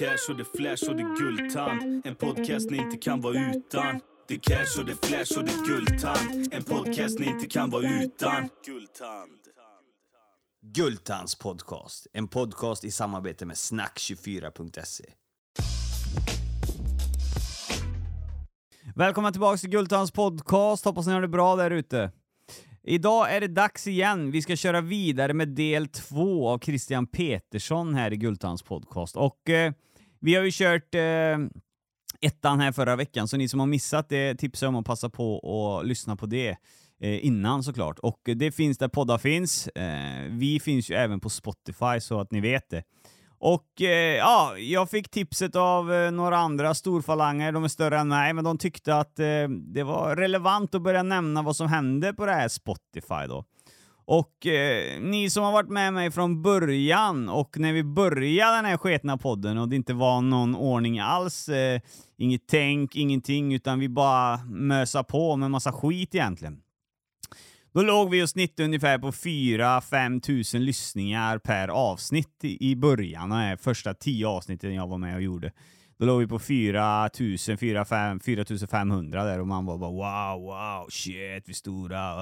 cash och det flash och det guldtand. En podcast ni inte kan vara utan. Det cash och det flash och det guldtand. En podcast ni inte kan vara utan. Guldtand. Guldtands podcast, en podcast i samarbete med snack24.se. Välkomna tillbaka till Gultans podcast, hoppas ni har det bra där ute. Idag är det dags igen, vi ska köra vidare med del två av Christian Petersson här i Gultans podcast. Och eh, vi har ju kört eh, ettan här förra veckan, så ni som har missat det tipsar jag om att passa på och lyssna på det eh, innan såklart. Och eh, det finns där poddar finns. Eh, vi finns ju även på Spotify så att ni vet det. Och eh, ja, jag fick tipset av eh, några andra storfalanger, de är större än mig, men de tyckte att eh, det var relevant att börja nämna vad som hände på det här Spotify då. Och eh, ni som har varit med mig från början och när vi började den här sketna podden och det inte var någon ordning alls, eh, inget tänk, ingenting, utan vi bara mösa på med massa skit egentligen. Då låg vi och snittade ungefär på 4-5 tusen lyssningar per avsnitt i början, de första tio avsnitten jag var med och gjorde. Då låg vi på 4 4500 där och man var bara wow, wow, shit, vi är stora.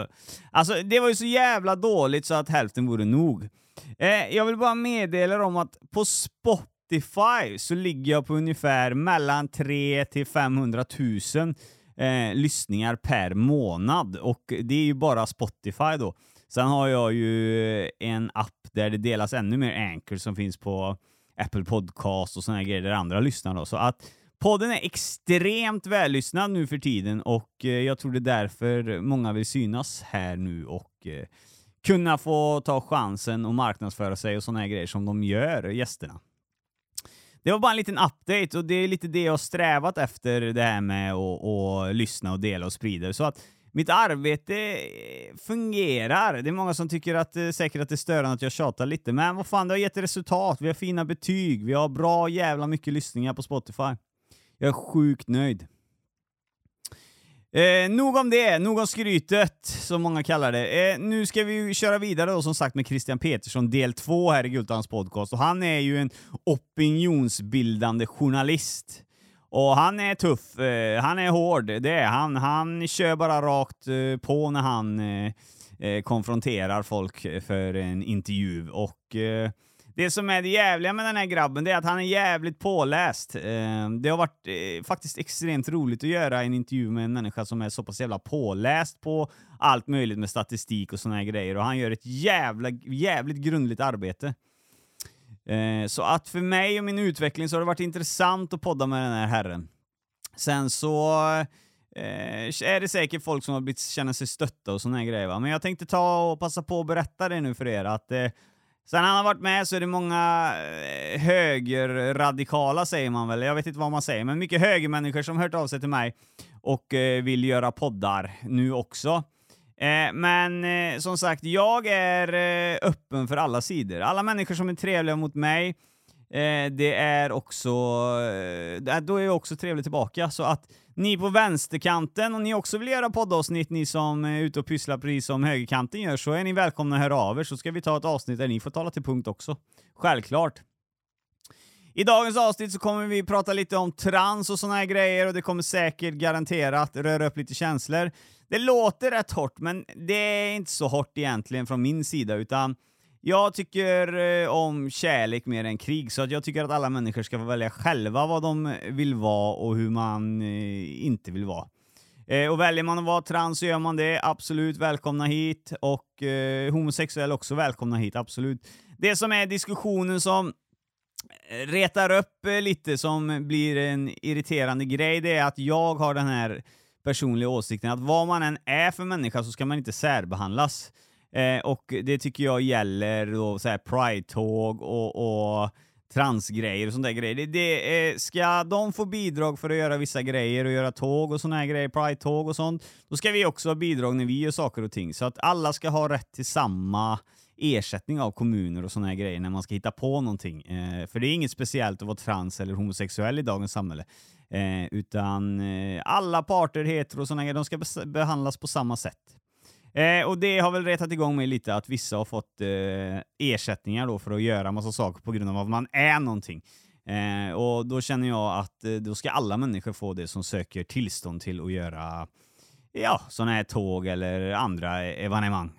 Uh. Alltså det var ju så jävla dåligt så att hälften vore nog. Eh, jag vill bara meddela om att på Spotify så ligger jag på ungefär mellan 3 till 500 000 eh, lyssningar per månad och det är ju bara Spotify då. Sen har jag ju en app där det delas ännu mer Anchor som finns på Apple Podcast och såna här grejer där andra lyssnar då. Så att podden är extremt vällyssnad nu för tiden och eh, jag tror det är därför många vill synas här nu och eh, kunna få ta chansen och marknadsföra sig och såna här grejer som de gör, gästerna. Det var bara en liten update och det är lite det jag har strävat efter det här med att att lyssna och dela och sprida. Så att mitt arbete fungerar. Det är många som tycker att, eh, säkert att det är störande att jag tjatar lite, men vad fan, det har gett resultat. Vi har fina betyg, vi har bra jävla mycket lyssningar på Spotify. Jag är sjukt nöjd. Eh, nog om det, nog om skrytet, som många kallar det. Eh, nu ska vi köra vidare då, som sagt med Christian Petersson, del två här i Gultans podcast. Och han är ju en opinionsbildande journalist. Och han är tuff, eh, han är hård, det är han. Han kör bara rakt eh, på när han eh, eh konfronterar folk för en intervju. Och eh, det som är det jävliga med den här grabben, det är att han är jävligt påläst. Eh, det har varit eh, faktiskt extremt roligt att göra en intervju med en människa som är så pass jävla påläst på allt möjligt med statistik och såna här grejer. Och han gör ett jävla, jävligt grundligt arbete. Eh, så att för mig och min utveckling så har det varit intressant att podda med den här herren. Sen så eh, är det säkert folk som har blivit känna sig stötta och såna här grejer va? men jag tänkte ta och passa på att berätta det nu för er att eh, sen han har varit med så är det många eh, högerradikala säger man väl, jag vet inte vad man säger, men mycket högermänniskor som har hört av sig till mig och eh, vill göra poddar nu också. Eh, men eh, som sagt, jag är eh, öppen för alla sidor. Alla människor som är trevliga mot mig, eh, det är också, eh, då är jag också trevlig tillbaka. Så att ni på vänsterkanten, om ni också vill göra poddavsnitt, ni som är ute och pysslar precis som högerkanten gör, så är ni välkomna att höra av er, så ska vi ta ett avsnitt där ni får tala till punkt också. Självklart. I dagens avsnitt så kommer vi prata lite om trans och såna här grejer och det kommer säkert garanterat röra upp lite känslor. Det låter rätt hårt, men det är inte så hårt egentligen från min sida, utan jag tycker eh, om kärlek mer än krig, så att jag tycker att alla människor ska få välja själva vad de vill vara och hur man eh, inte vill vara. Eh, och väljer man att vara trans så gör man det, absolut välkomna hit. Och eh, homosexuell också välkomna hit, absolut. Det som är diskussionen som retar upp lite, som blir en irriterande grej, det är att jag har den här personliga åsikten att vad man än är för människa så ska man inte särbehandlas. Eh, och det tycker jag gäller då så här pride-tåg och, och transgrejer och sånt där grejer. Det, det, eh, ska de få bidrag för att göra vissa grejer och göra tåg och såna här grejer, pride-tåg och sånt, då ska vi också ha bidrag när vi gör saker och ting. Så att alla ska ha rätt till samma ersättning av kommuner och såna här grejer när man ska hitta på någonting. Eh, för det är inget speciellt att vara trans eller homosexuell i dagens samhälle. Eh, utan eh, alla parter, hetero och såna grejer, de ska behandlas på samma sätt. Eh, och det har väl retat igång mig lite att vissa har fått eh, ersättningar då för att göra massa saker på grund av att man är någonting. Eh, och då känner jag att eh, då ska alla människor få det som söker tillstånd till att göra ja, sådana här tåg eller andra evenemang.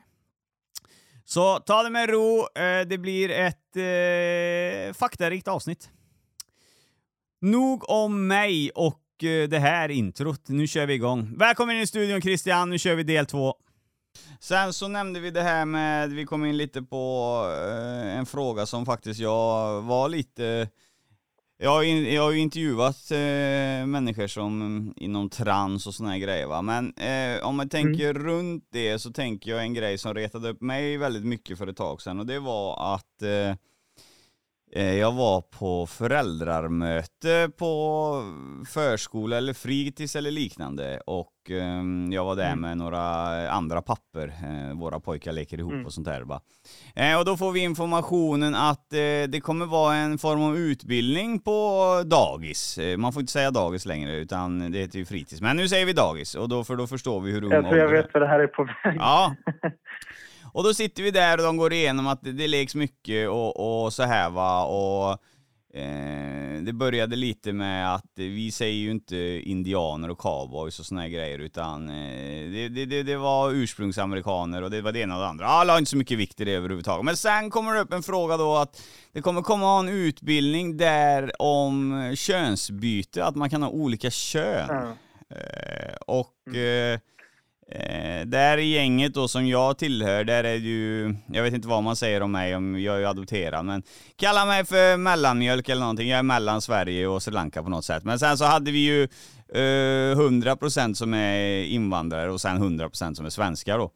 Så ta det med ro, eh, det blir ett eh, faktarikt avsnitt. Nog om mig och eh, det här introt. Nu kör vi igång. Välkommen in i studion Christian, nu kör vi del två. Sen så nämnde vi det här med, vi kom in lite på eh, en fråga som faktiskt jag var lite jag har, in, jag har ju intervjuat eh, människor som mm, inom trans och såna här grejer va, men eh, om man tänker runt det så tänker jag en grej som retade upp mig väldigt mycket för ett tag sedan och det var att eh, eh, jag var på föräldrarmöte på förskola eller fritids eller liknande och eh, jag var där med några andra papper, eh, våra pojkar leker ihop och sånt där va. Eh, och då får vi informationen att eh, det kommer vara en form av utbildning på dagis. Eh, man får inte säga dagis längre utan det heter ju fritids. Men nu säger vi dagis och då, för då förstår vi hur ung Jag tror jag vet vad det här är på väg. Ja. Och då sitter vi där och de går igenom att det, det leks mycket och, och så här va och eh, det började lite med att vi säger ju inte indianer och cowboys och såna grejer utan eh, det, det, det, var ursprungsamerikaner och det var det ena och det andra. Alla har inte så mycket vikt i det överhuvudtaget. Men sen kommer det upp en fråga då att det kommer komma en utbildning där om könsbyte, att man kan ha olika kön. Ja. Eh, och eh, eh, där i gänget då som jag tillhör, där är det ju, jag vet inte vad man säger om mig, om jag är ju adopterad, men kalla mig för mellanmjölk eller någonting. Jag är mellan Sverige och Sri Lanka på något sätt. Men sen så hade vi ju eh, 100% som är invandrare och sen 100% som är svenskar då.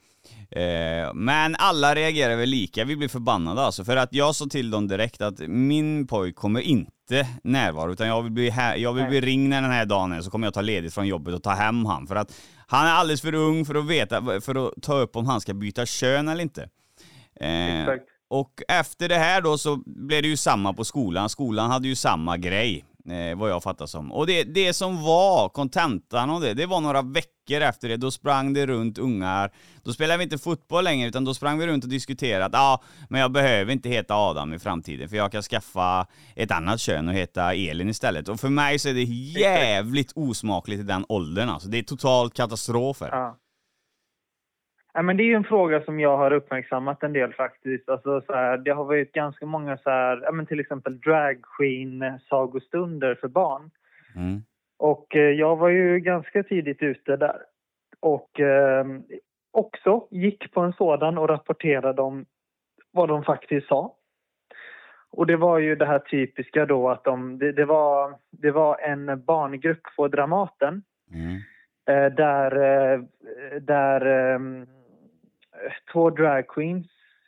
Eh, men alla reagerar väl lika, vi blir förbannade alltså. För att jag sa till dem direkt att min pojk kommer inte närvara, utan jag vill bli, här, jag vill bli ringd den här dagen är, så kommer jag ta ledigt från jobbet och ta hem han. För att han är alldeles för ung för att veta, för att ta upp om han ska byta kön eller inte. Eh, och efter det här då så blev det ju samma på skolan. Skolan hade ju samma grej, eh, vad jag fattar som. Och det, det som var kontentan av det, det var några veckor efter det, då sprang det runt ungar. Då spelade vi inte fotboll längre, utan då sprang vi runt och diskuterade att ja, men jag behöver inte heta Adam i framtiden, för jag kan skaffa ett annat kön och heta Elin istället. Och för mig så är det jävligt osmakligt i den åldern alltså. Det är totalt katastrofer. Ja. Ja, men det är en fråga som jag har uppmärksammat en del faktiskt. Alltså, så här, det har varit ganska många så här, ja, men till exempel drag queen sagostunder för barn. Mm. Och eh, jag var ju ganska tidigt ute där. Och eh, också gick på en sådan och rapporterade om vad de faktiskt sa. Och det var ju det här typiska då att de, det, det, var, det var en barngrupp på Dramaten Mm. eh, där, eh, där ehm, två drag queens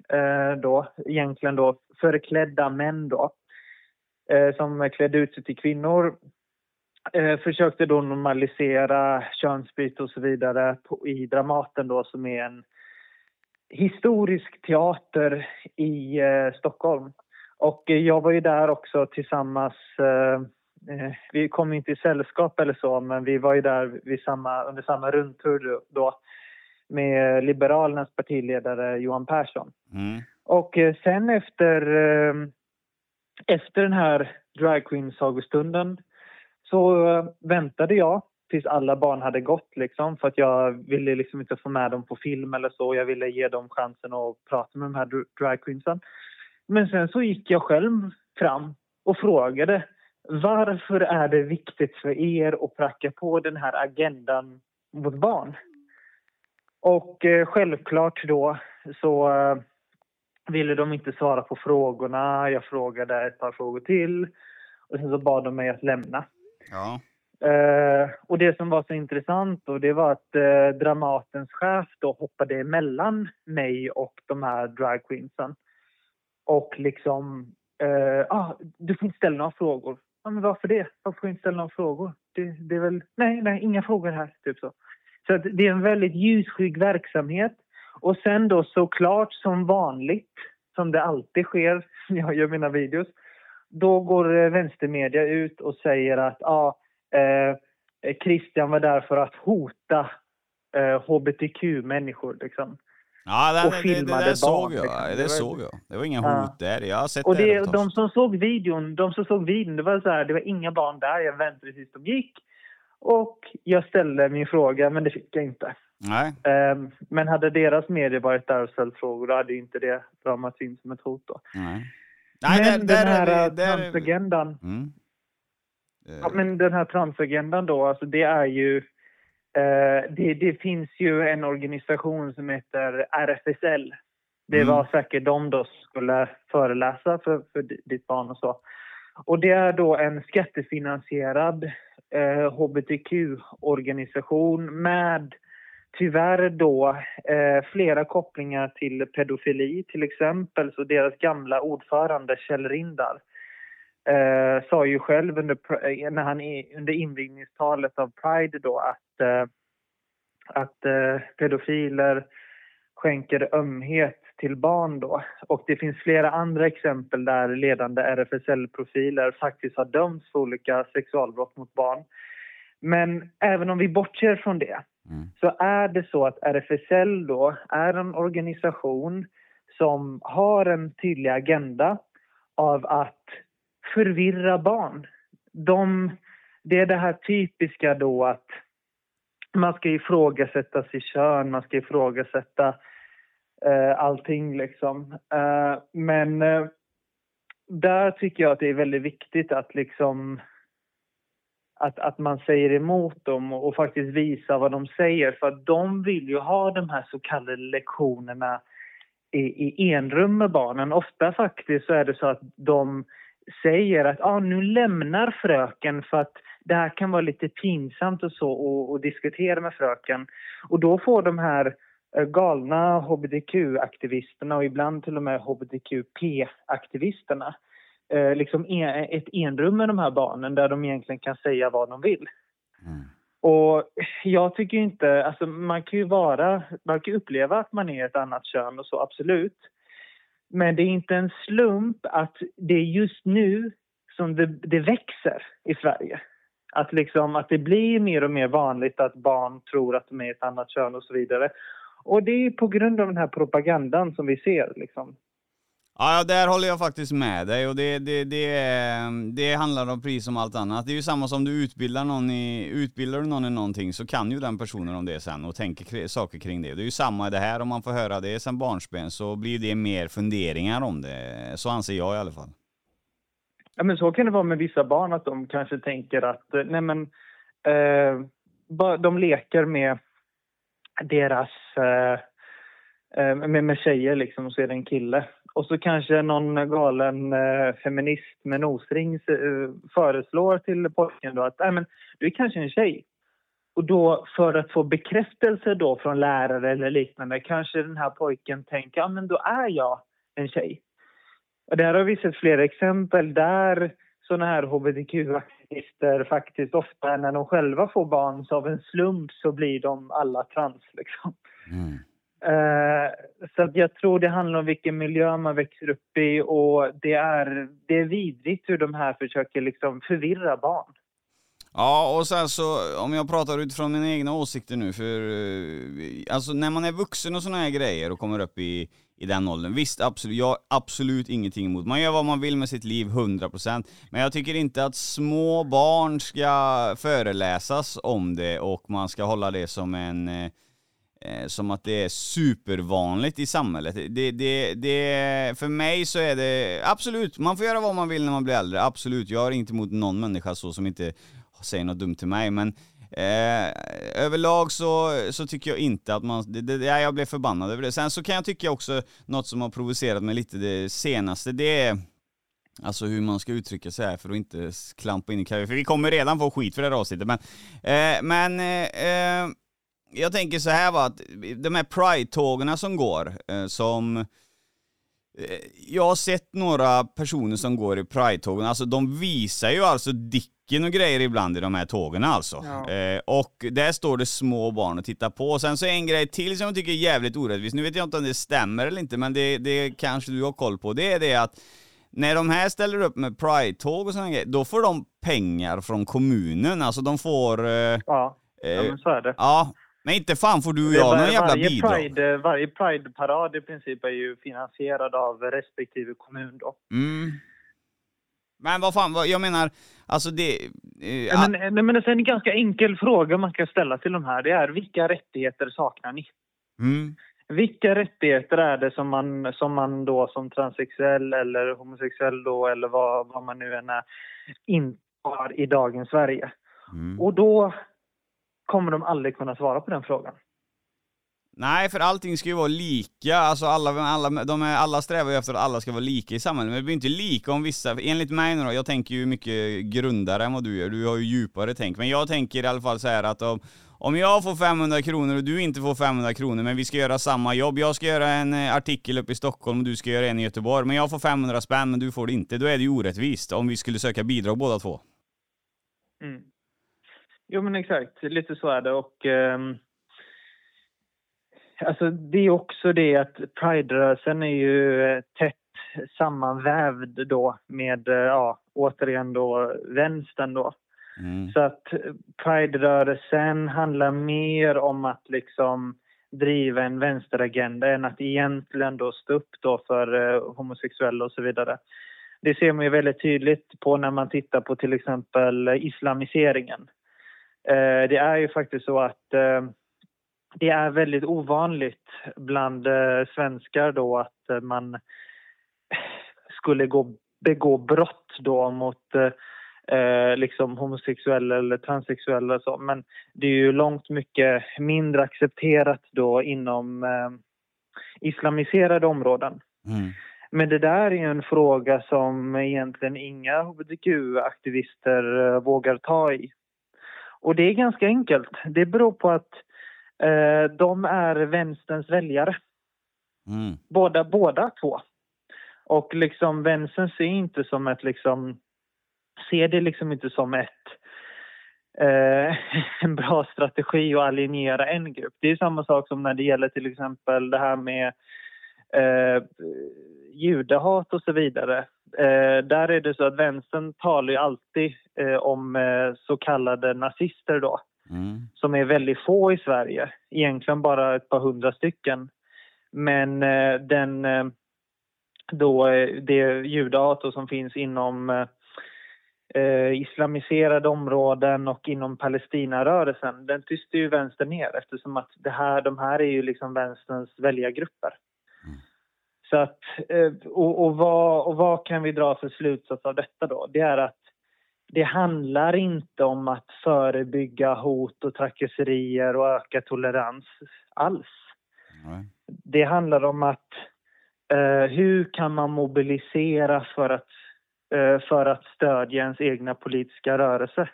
eh, då, egentligen då förklädda män då, eh, som klädde ut sig till kvinnor eh, försökte då normalisera könsbyte och så vidare på, i Dramaten då som är en historisk teater i eh, Stockholm. Och eh, jag var ju där också tillsammans eh, eh vi kom inte i sällskap eller så, men vi var ju där vid samma, under samma rundtur då med Liberalernas partiledare Johan Persson. Mm. Och eh, sen efter, eh, efter den här drag queen-sagostunden så eh, väntade jag tills alla barn hade gått liksom för att jag ville liksom inte få med dem på film eller så. Jag ville ge dem chansen att prata med de här dr- drag queensen. Men sen så gick jag själv fram och frågade varför är det viktigt för er att pracka på den här agendan mot barn? Och eh, självklart då så eh, ville de inte svara på frågorna. Jag frågade ett par frågor till och sen så bad de mig att lämna. Ja. Eh, och det som var så intressant då, det var att eh, Dramatens chef då hoppade emellan mig och de här drag queensen. Och liksom, eh, ah, du får inte ställa några frågor. Ja, men varför det? Varför får jag inte ställa några frågor? Det, det är väl, nej, nej, inga frågor här, typ så. Så att det är en väldigt ljusskygg verksamhet. Och sen då såklart som vanligt, som det alltid sker när jag gör mina videos, då går eh, vänstermedia ut och säger att ah, eh, Christian var där för att hota eh, hbtq-människor. Liksom. Ja, Och det, det, det, det såg jag. liksom. Det, Det såg jag. Det var inga Ja. hot där. Jag har sett Och det, det, de som såg videon, de som såg videon, det var så här, det var inga barn där. Jag väntade tills de gick. Och jag ställde min fråga, men det fick jag inte. Nej. Ehm, men hade deras medier varit där och ställt frågor, då hade inte det ramats in som ett hot då. Nej. Nej, men där, den här är vi, där transagendan, Mm. Eh, ja, men den här transagendan då, alltså det är ju, eh, det, det finns ju en organisation som heter RFSL. Det Mm. var säkert de då skulle föreläsa för, för di- ditt barn och så. Och det är då en skattefinansierad eh, hbtq-organisation med tyvärr då eh, flera kopplingar till pedofili till exempel. Så deras gamla ordförande Kjell Rindar eh, sa ju själv under, eh, när han under invigningstalet av Pride då att, eh, att eh, pedofiler skänker ömhet till barn då. Och det finns flera andra exempel där ledande RFSL-profiler faktiskt har dömts för olika sexualbrott mot barn. Men även om vi bortser från det Mm. så är det så att RFSL då är en organisation som har en tydlig agenda av att förvirra barn. De, det är det här typiska då att man ska ifrågasätta sitt kön, man ska ifrågasätta eh, allting liksom. Eh, men eh, där tycker jag att det är väldigt viktigt att liksom att, att man säger emot dem och, och faktiskt visar vad de säger. För att de vill ju ha de här så kallade lektionerna i, i enrum med barnen. Ofta faktiskt så är det så att de säger att ah, nu lämnar fröken för att det här kan vara lite pinsamt och så och, och diskutera med fröken. Och då får de här eh, galna hbtq-aktivisterna och ibland till och med hbtqp-aktivisterna eh, liksom ett enrum med de här barnen där de egentligen kan säga vad de vill. Mm. Och jag tycker inte, alltså man kan ju vara, man kan uppleva att man är ett annat kön och så absolut. Men det är inte en slump att det är just nu som det, det växer i Sverige. Att, liksom, att det blir mer och mer vanligt att barn tror att de är ett annat kön och så vidare. Och det är på grund av den här propagandan som vi ser. Liksom. Ja, där håller jag faktiskt med dig och det, det, det, det handlar om pris som allt annat. Det är ju samma som du utbildar någon i, utbildar du någon i någonting så kan ju den personen om det sen och tänker saker kring det. Det är ju samma i det här, om man får höra det sen barnsben så blir det mer funderingar om det. Så anser jag i alla fall. Ja, men så kan det vara med vissa barn att de kanske tänker att eh, nej men, eh, de leker med deras Eh, eh, med, med tjejer liksom och så är det en kille. Och så kanske någon galen eh, feminist med nosring eh, föreslår till pojken då att nej men, du är kanske en tjej. Och då för att få bekräftelse då från lärare eller liknande kanske den här pojken tänker ja men då är jag en tjej. Och där har vi sett flera exempel där sådana här hbtq-aktivister faktiskt ofta när de själva får barn så av en slump så blir de alla trans liksom. Mm. Eh, så jag tror det handlar om vilken miljö man växer upp i och det är, det är vidrigt hur de här försöker liksom förvirra barn. Ja, och sen så om jag pratar utifrån mina egna åsikter nu, för eh, alltså när man är vuxen och såna här grejer och kommer upp i, i den åldern, visst absolut, jag har absolut ingenting emot, man gör vad man vill med sitt liv 100%, men jag tycker inte att små barn ska föreläsas om det och man ska hålla det som en eh, Eh, som att det är supervanligt i samhället. Det, det, det, för mig så är det, absolut, man får göra vad man vill när man blir äldre, absolut. Jag har inte emot någon människa så som inte säger något dumt till mig, men eh, överlag så, så tycker jag inte att man, det, det, jag blev förbannad över det. Sen så kan jag tycka också, något som har provocerat mig lite det senaste, det är Alltså hur man ska uttrycka sig här för att inte klampa in i karriären. För vi kommer redan få skit för det här avsnittet. Men, eh, men eh, eh jag tänker så här va, att de här Pride-tågen som går, eh, som eh, jag har sett några personer som går i Pride-tågen, alltså de visar ju alltså dicken och grejer ibland i de här tågen alltså. Ja. Eh, och där står det små barn och tittar på. Och sen så är en grej till som jag tycker är jävligt orättvis, nu vet jag inte om det stämmer eller inte, men det, det kanske du har koll på, det är det att när de här ställer upp med Pride-tåg och sådana grejer, då får de pengar från kommunen. Alltså de får... Eh, Ja, ja eh, men så är det. ja, men inte fan får du och jag någon jävla varje bidrag. Pride, varje Pride-parad i princip är ju finansierad av respektive kommun då. Mm. Men vad fan, vad, jag menar, alltså det... Eh, Men, nej, men det är en ganska enkel fråga man kan ställa till de här. Det är vilka rättigheter saknar ni? mm, Vilka rättigheter är det som man, som man då som transsexuell eller homosexuell då eller vad, vad man nu än är inte har i dagens Sverige? mm. Och då kommer de aldrig kunna svara på den frågan. Nej, för allting ska ju vara lika. Alltså alla, alla, de är, alla strävar ju efter att alla ska vara lika i samhället. Men det blir inte lika om vissa, enligt mig nu då, jag tänker ju mycket grundare än vad du gör. Du har ju djupare tänk. Men jag tänker i alla fall så här att om, om jag får 500 kronor och du inte får 500 kronor, men vi ska göra samma jobb. Jag ska göra en eh, artikel uppe i Stockholm och du ska göra en i Göteborg. Men jag får 500 spänn men du får det inte. Då är det ju orättvist om vi skulle söka bidrag båda två. Mm. Jo, men exakt. Lite så är det. Och, ehm, alltså, det är också det att Pride-rörelsen är ju eh, tätt sammanvävd då med, eh, ja, återigen då, vänstern då. Mm. Så att eh, Pride-rörelsen handlar mer om att liksom driva en vänsteragenda än att egentligen då stå upp då för eh, homosexuella och så vidare. Det ser man ju väldigt tydligt på när man tittar på till exempel eh, islamiseringen. Eh, det är ju faktiskt så att eh, det är väldigt ovanligt bland eh, svenskar då att man skulle gå, begå brott då mot eh, eh, liksom homosexuella eller transsexuella och så. Men det är ju långt mycket mindre accepterat då inom eh, islamiserade områden. Mm. Men det där är ju en fråga som egentligen inga hbtq-aktivister eh, vågar ta i. Och det är ganska enkelt. Det beror på att eh, de är vänsterns väljare. Mm. Båda, båda två. Och liksom vänstern ser inte som ett liksom, ser det liksom inte som ett eh, en bra strategi att alienera en grupp. Det är samma sak som när det gäller till exempel det här med eh, judehat och så vidare. Eh, där är det så att vänstern talar ju alltid eh, om eh, så kallade nazister då Mm. som är väldigt få i Sverige. Egentligen bara ett par hundra stycken. Men eh, den, eh, då, eh, det judehat som finns inom islamiserade områden och inom Palestinarörelsen, den tystar ju vänster ner eftersom att det här, de här är ju liksom vänsterns väljargrupper. Så att, eh, och, och, vad, och vad kan vi dra för slutsats av detta då? Det är att det handlar inte om att förebygga hot och trakasserier och öka tolerans alls. Nej. Det handlar om att eh, hur kan man mobilisera för att, eh, för att stödja ens egna politiska rörelse?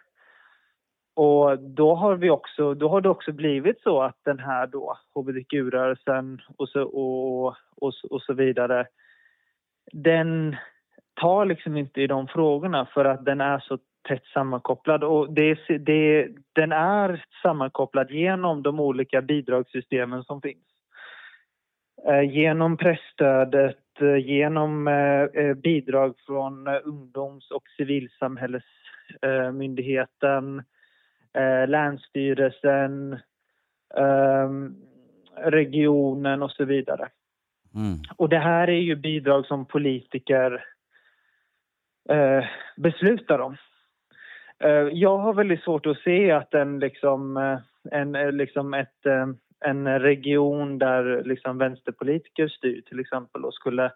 Och då har, vi också, då har det också blivit så att den här då hbtq-rörelsen och så, och, och, och så vidare, den tar liksom inte i de frågorna för att den är så tätt sammankopplad. Och det, det, den är sammankopplad genom de olika bidragssystemen som finns. Eh, genom pressstödet, eh, genom eh, eh bidrag från eh, ungdoms och civilsamhällesmyndigheten, eh, eh, Länsstyrelsen, eh, regionen och så vidare. Mm. Och det här är ju bidrag som politiker eh, beslutar om. Eh, jag har väldigt svårt att se att en, liksom, eh, en, eh, liksom ett, en region där liksom vänsterpolitiker styr till exempel och skulle,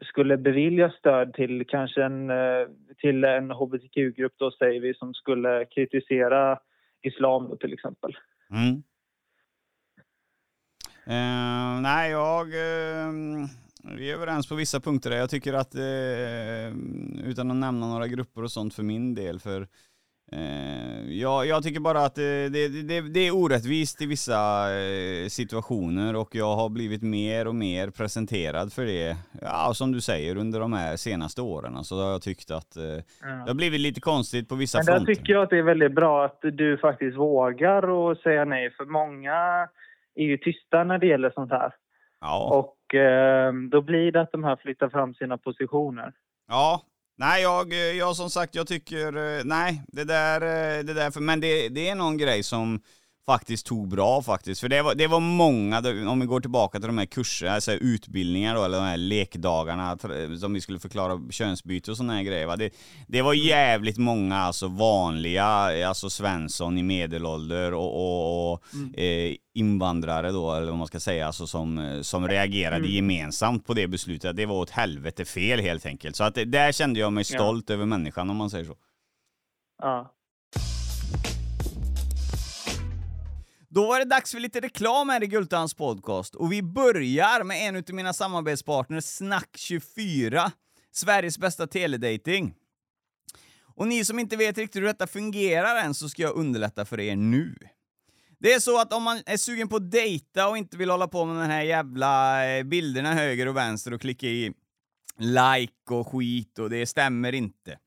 skulle bevilja stöd till kanske en, eh, till en hbtq-grupp då säger vi som skulle kritisera islam då, till exempel. Mm. Eh, nej, jag... Eh, vi är överens på vissa punkter där. Jag tycker att, eh, utan att nämna några grupper och sånt för min del, för eh, jag, jag tycker bara att det, det, det, det är orättvist i vissa eh, situationer och jag har blivit mer och mer presenterad för det, ja som du säger, under de här senaste åren. Så har jag tyckt att eh, det har blivit lite konstigt på vissa Men där fronter. tycker jag att det är väldigt bra att du faktiskt vågar och säga nej. För många är ju tysta när det gäller sånt här. Ja. Och eh, då blir det att de här flyttar fram sina positioner. Ja, nej jag, eh, jag som sagt jag tycker, eh, nej det där, eh, det där, för, men det, det är någon grej som faktiskt tog bra faktiskt. För det var, det var många, om vi går tillbaka till de här kurserna, alltså utbildningar då, eller de här lekdagarna som vi skulle förklara könsbyte och sådana här grejer va. Det, det var jävligt många alltså vanliga, alltså Svensson i medelålder och, och, och mm. eh, invandrare då, eller vad man ska säga, alltså som, som reagerade mm. gemensamt på det beslutet. Det var åt helvete fel helt enkelt. Så att där kände jag mig stolt ja. över människan om man säger så. Ja. Då var det dags för lite reklam här i Gultans podcast och vi börjar med en av mina samarbetspartners, Snack24, Sveriges bästa teledating. Och ni som inte vet riktigt hur detta fungerar än så ska jag underlätta för er nu. Det är så att om man är sugen på att dejta och inte vill hålla på med de här jävla eh, bilderna höger och vänster och klicka i like och skit och det stämmer inte.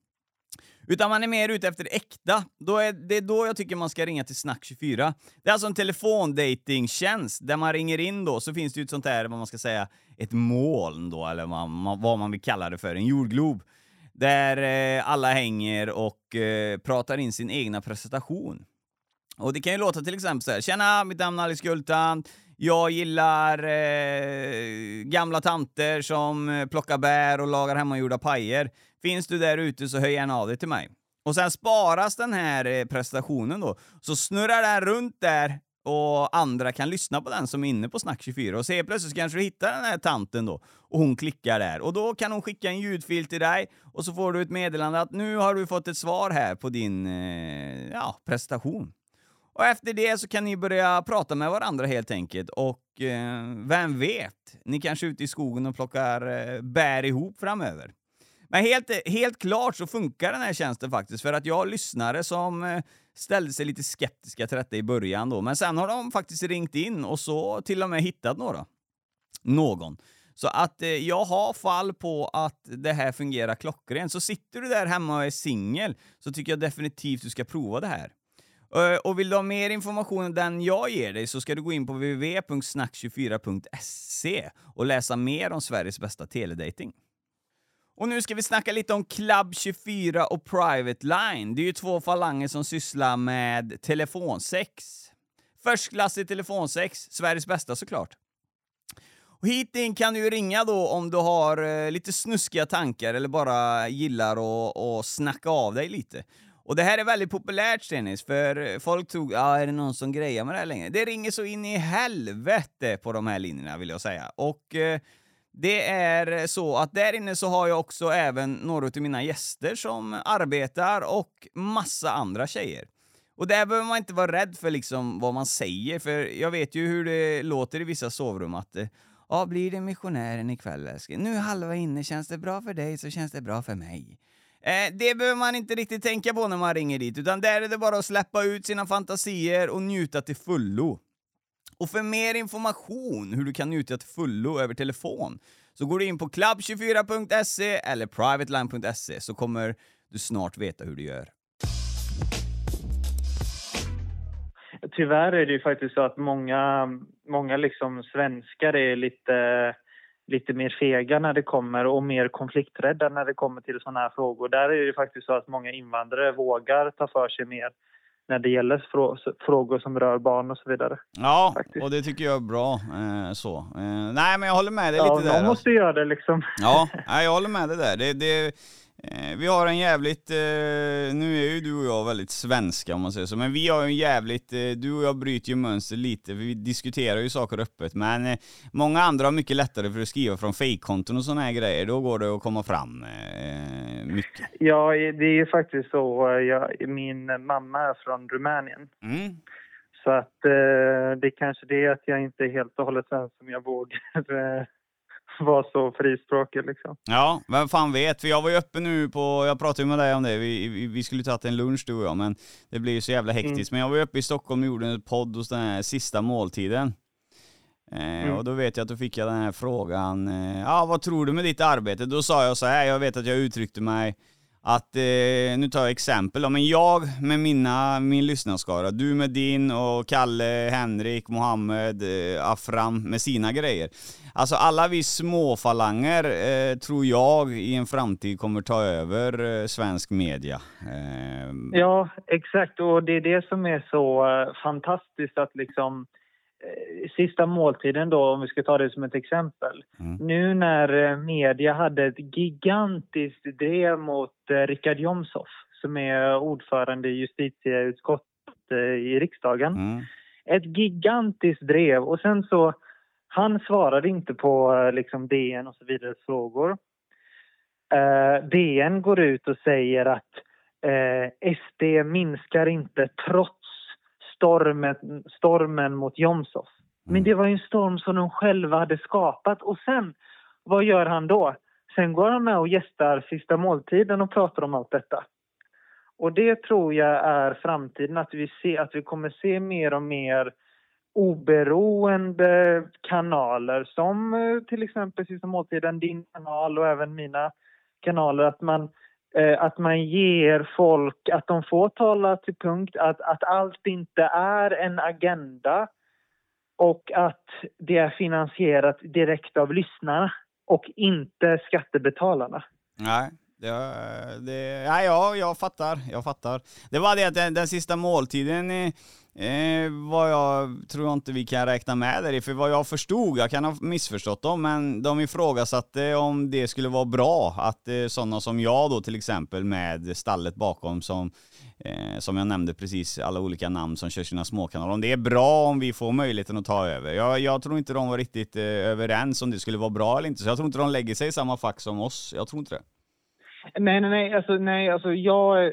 Utan man är mer ute efter äkta. Då är, det är då jag tycker man ska ringa till Snack24. Det är alltså en telefondatingtjänst där man ringer in då, så finns det ju ett sånt där, vad man ska säga, ett moln då, eller vad man, vad man vill kalla det för, en jordglob. Där eh, alla hänger och eh, pratar in sin egna presentation. Och det kan ju låta till exempel så här, Tjena, mitt namn är Alice Gultan. Jag gillar eh, gamla tanter som eh, plockar bär och lagar hemmagjorda pajer. Finns du där ute så hör gärna av dig till mig. Och sen sparas den här eh, presentationen då, så snurrar den runt där och andra kan lyssna på den som är inne på Snack24 och se plötsligt kanske du hittar den här tanten då och hon klickar där och då kan hon skicka en ljudfil till dig och så får du ett meddelande att nu har du fått ett svar här på din eh, ja, prestation. Och efter det så kan ni börja prata med varandra helt enkelt och eh, vem vet, ni kanske är ute i skogen och plockar eh, bär ihop framöver. Men helt, helt klart så funkar den här tjänsten faktiskt, för att jag har lyssnare som eh, ställde sig lite skeptiska till detta i början då, men sen har de faktiskt ringt in och så till och med hittat några. Någon. Så att eh, jag har fall på att det här fungerar klockrent. Så sitter du där hemma och är singel så tycker jag definitivt du ska prova det här. Eh, och vill du ha mer information än den jag ger dig så ska du gå in på www.snack24.se och läsa mer om Sveriges bästa teledating. Och nu ska vi snacka lite om Club24 och Private Line. Det är ju två falanger som sysslar med telefonsex. Förstklassig telefonsex, Sveriges bästa såklart. Och hit in kan du ringa då om du har eh, lite snuskiga tankar eller bara gillar att, att snacka av dig lite. Och det här är väldigt populärt Stenis, för folk tror, ja är det någon som grejar med det här längre? Det ringer så in i helvete på de här linjerna vill jag säga. Och eh, det är så att där inne så har jag också även några av mina gäster som arbetar och massa andra tjejer. Och där behöver man inte vara rädd för liksom vad man säger, för jag vet ju hur det låter i vissa sovrum att eh, Ja, blir det missionären ikväll älskling? Nu är halva inne, känns det bra för dig så känns det bra för mig. Eh, det behöver man inte riktigt tänka på när man ringer dit, utan där är det bara att släppa ut sina fantasier och njuta till fullo. Och för mer information hur du kan njuta till fullo över telefon så går du in på club24.se eller privateline.se så kommer du snart veta hur du gör. Tyvärr är det ju faktiskt så att många, många liksom svenskar är lite, lite mer fega när det kommer och mer konflikträdda när det kommer till sådana här frågor. Där är det ju faktiskt så att många invandrare vågar ta för sig mer när det gäller frågor som rör barn och så vidare. Ja, faktiskt. och det tycker jag är bra. Eh, så. Eh, nej, men jag håller med dig ja, lite där. Ja, någon måste göra det liksom. Ja, jag håller med dig där. Det, det, Eh, vi har en jävligt, eh, nu är ju du jag väldigt svenska om man säger så, men vi har en jävligt, eh, du och jag bryter ju mönster lite, vi diskuterar ju saker öppet, men eh, många andra har mycket lättare för att skriva från fejkkonton och sådana här grejer, då går det att komma fram eh, mycket. Ja, det är ju faktiskt så, jag, min mamma är från Rumänien. Mm. Så att det är kanske det att jag inte är helt och hållet svensk som jag vågar vara så frispråkig liksom. Ja, vem fan vet. För jag var ju uppe nu på, jag pratade ju med dig om det, vi, vi, vi skulle tagit en lunch du och jag, men det blir ju så jävla hektiskt. Mm. Men jag var ju uppe i Stockholm och gjorde en podd hos den här sista måltiden. Eh, mm. Och då vet jag att då fick jag den här frågan, eh, ja vad tror du med ditt arbete? Då sa jag så här, jag vet att jag uttryckte mig att, eh, nu tar jag exempel då, men jag med mina, min lyssnarskara, du med din och Kalle, Henrik, Mohammed, eh, Afram med sina grejer. Alltså alla vi småfalanger eh, tror jag i en framtid kommer ta över eh, svensk media. Eh, Ja, exakt. Och det är det som är så eh, fantastiskt att liksom eh, Sista måltiden då, om vi ska ta det som ett exempel. Mm. Nu när eh, media hade ett gigantiskt drev mot eh, Richard Jomshof som är ordförande i justitieutskottet eh, i riksdagen. mm, Ett gigantiskt drev och sen så han svarade inte på eh, liksom DN och så vidare frågor. Eh, DN går ut och säger att eh, SD minskar inte trots stormen, stormen mot Jomshof. Men det var en storm som de själva hade skapat. Och sen, vad gör han då? Sen går han med och gästar Sista måltiden och pratar om allt detta. Och det tror jag är framtiden, att vi, ser, att vi kommer se mer och mer oberoende kanaler som eh, till exempel Sista måltiden, din kanal och även mina kanaler. Att man, Eh, att man ger folk, att de får tala till punkt, att, att allt inte är en agenda och att det är finansierat direkt av lyssnarna och inte skattebetalarna. Nej, det, det, nej ja, jag fattar, jag fattar. Det var det att den, den sista måltiden eh, vad jag tror jag inte vi kan räkna med där i, för vad jag förstod, jag kan ha missförstått dem, men de ifrågasatte om det skulle vara bra att eh, sådana som jag då till exempel med stallet bakom som eh, som jag nämnde precis, alla olika namn som kör sina småkanaler, om det är bra om vi får möjligheten att ta över. Jag, jag tror inte de var riktigt eh, överens om det skulle vara bra eller inte, så jag tror inte de lägger sig i samma fack som oss. Jag tror inte det. Nej, nej, nej. Alltså, nej, alltså jag,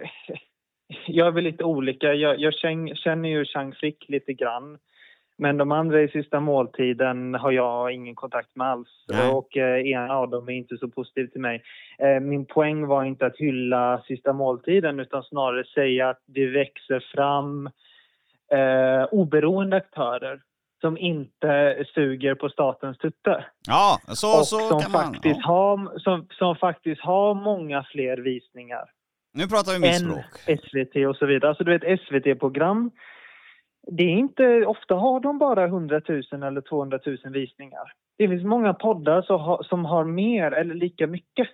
jag är väl lite olika. Jag, jag känner, ju Chang Frick lite grann. Men de andra i sista måltiden har jag ingen kontakt med alls. Nej. Och eh, en av dem är inte så positiv till mig. Eh, min poäng var inte att hylla sista måltiden utan snarare säga att det växer fram eh, oberoende aktörer som inte suger på statens tutte. Ja, så, och så som kan man. faktiskt, Ja. har, som, som faktiskt har många fler visningar Nu pratar vi mitt språk. SVT och så vidare. Alltså du vet SVT-program, det är inte, ofta har de bara 100 000 eller 200 000 visningar. Det finns många poddar som har, som har mer eller lika mycket.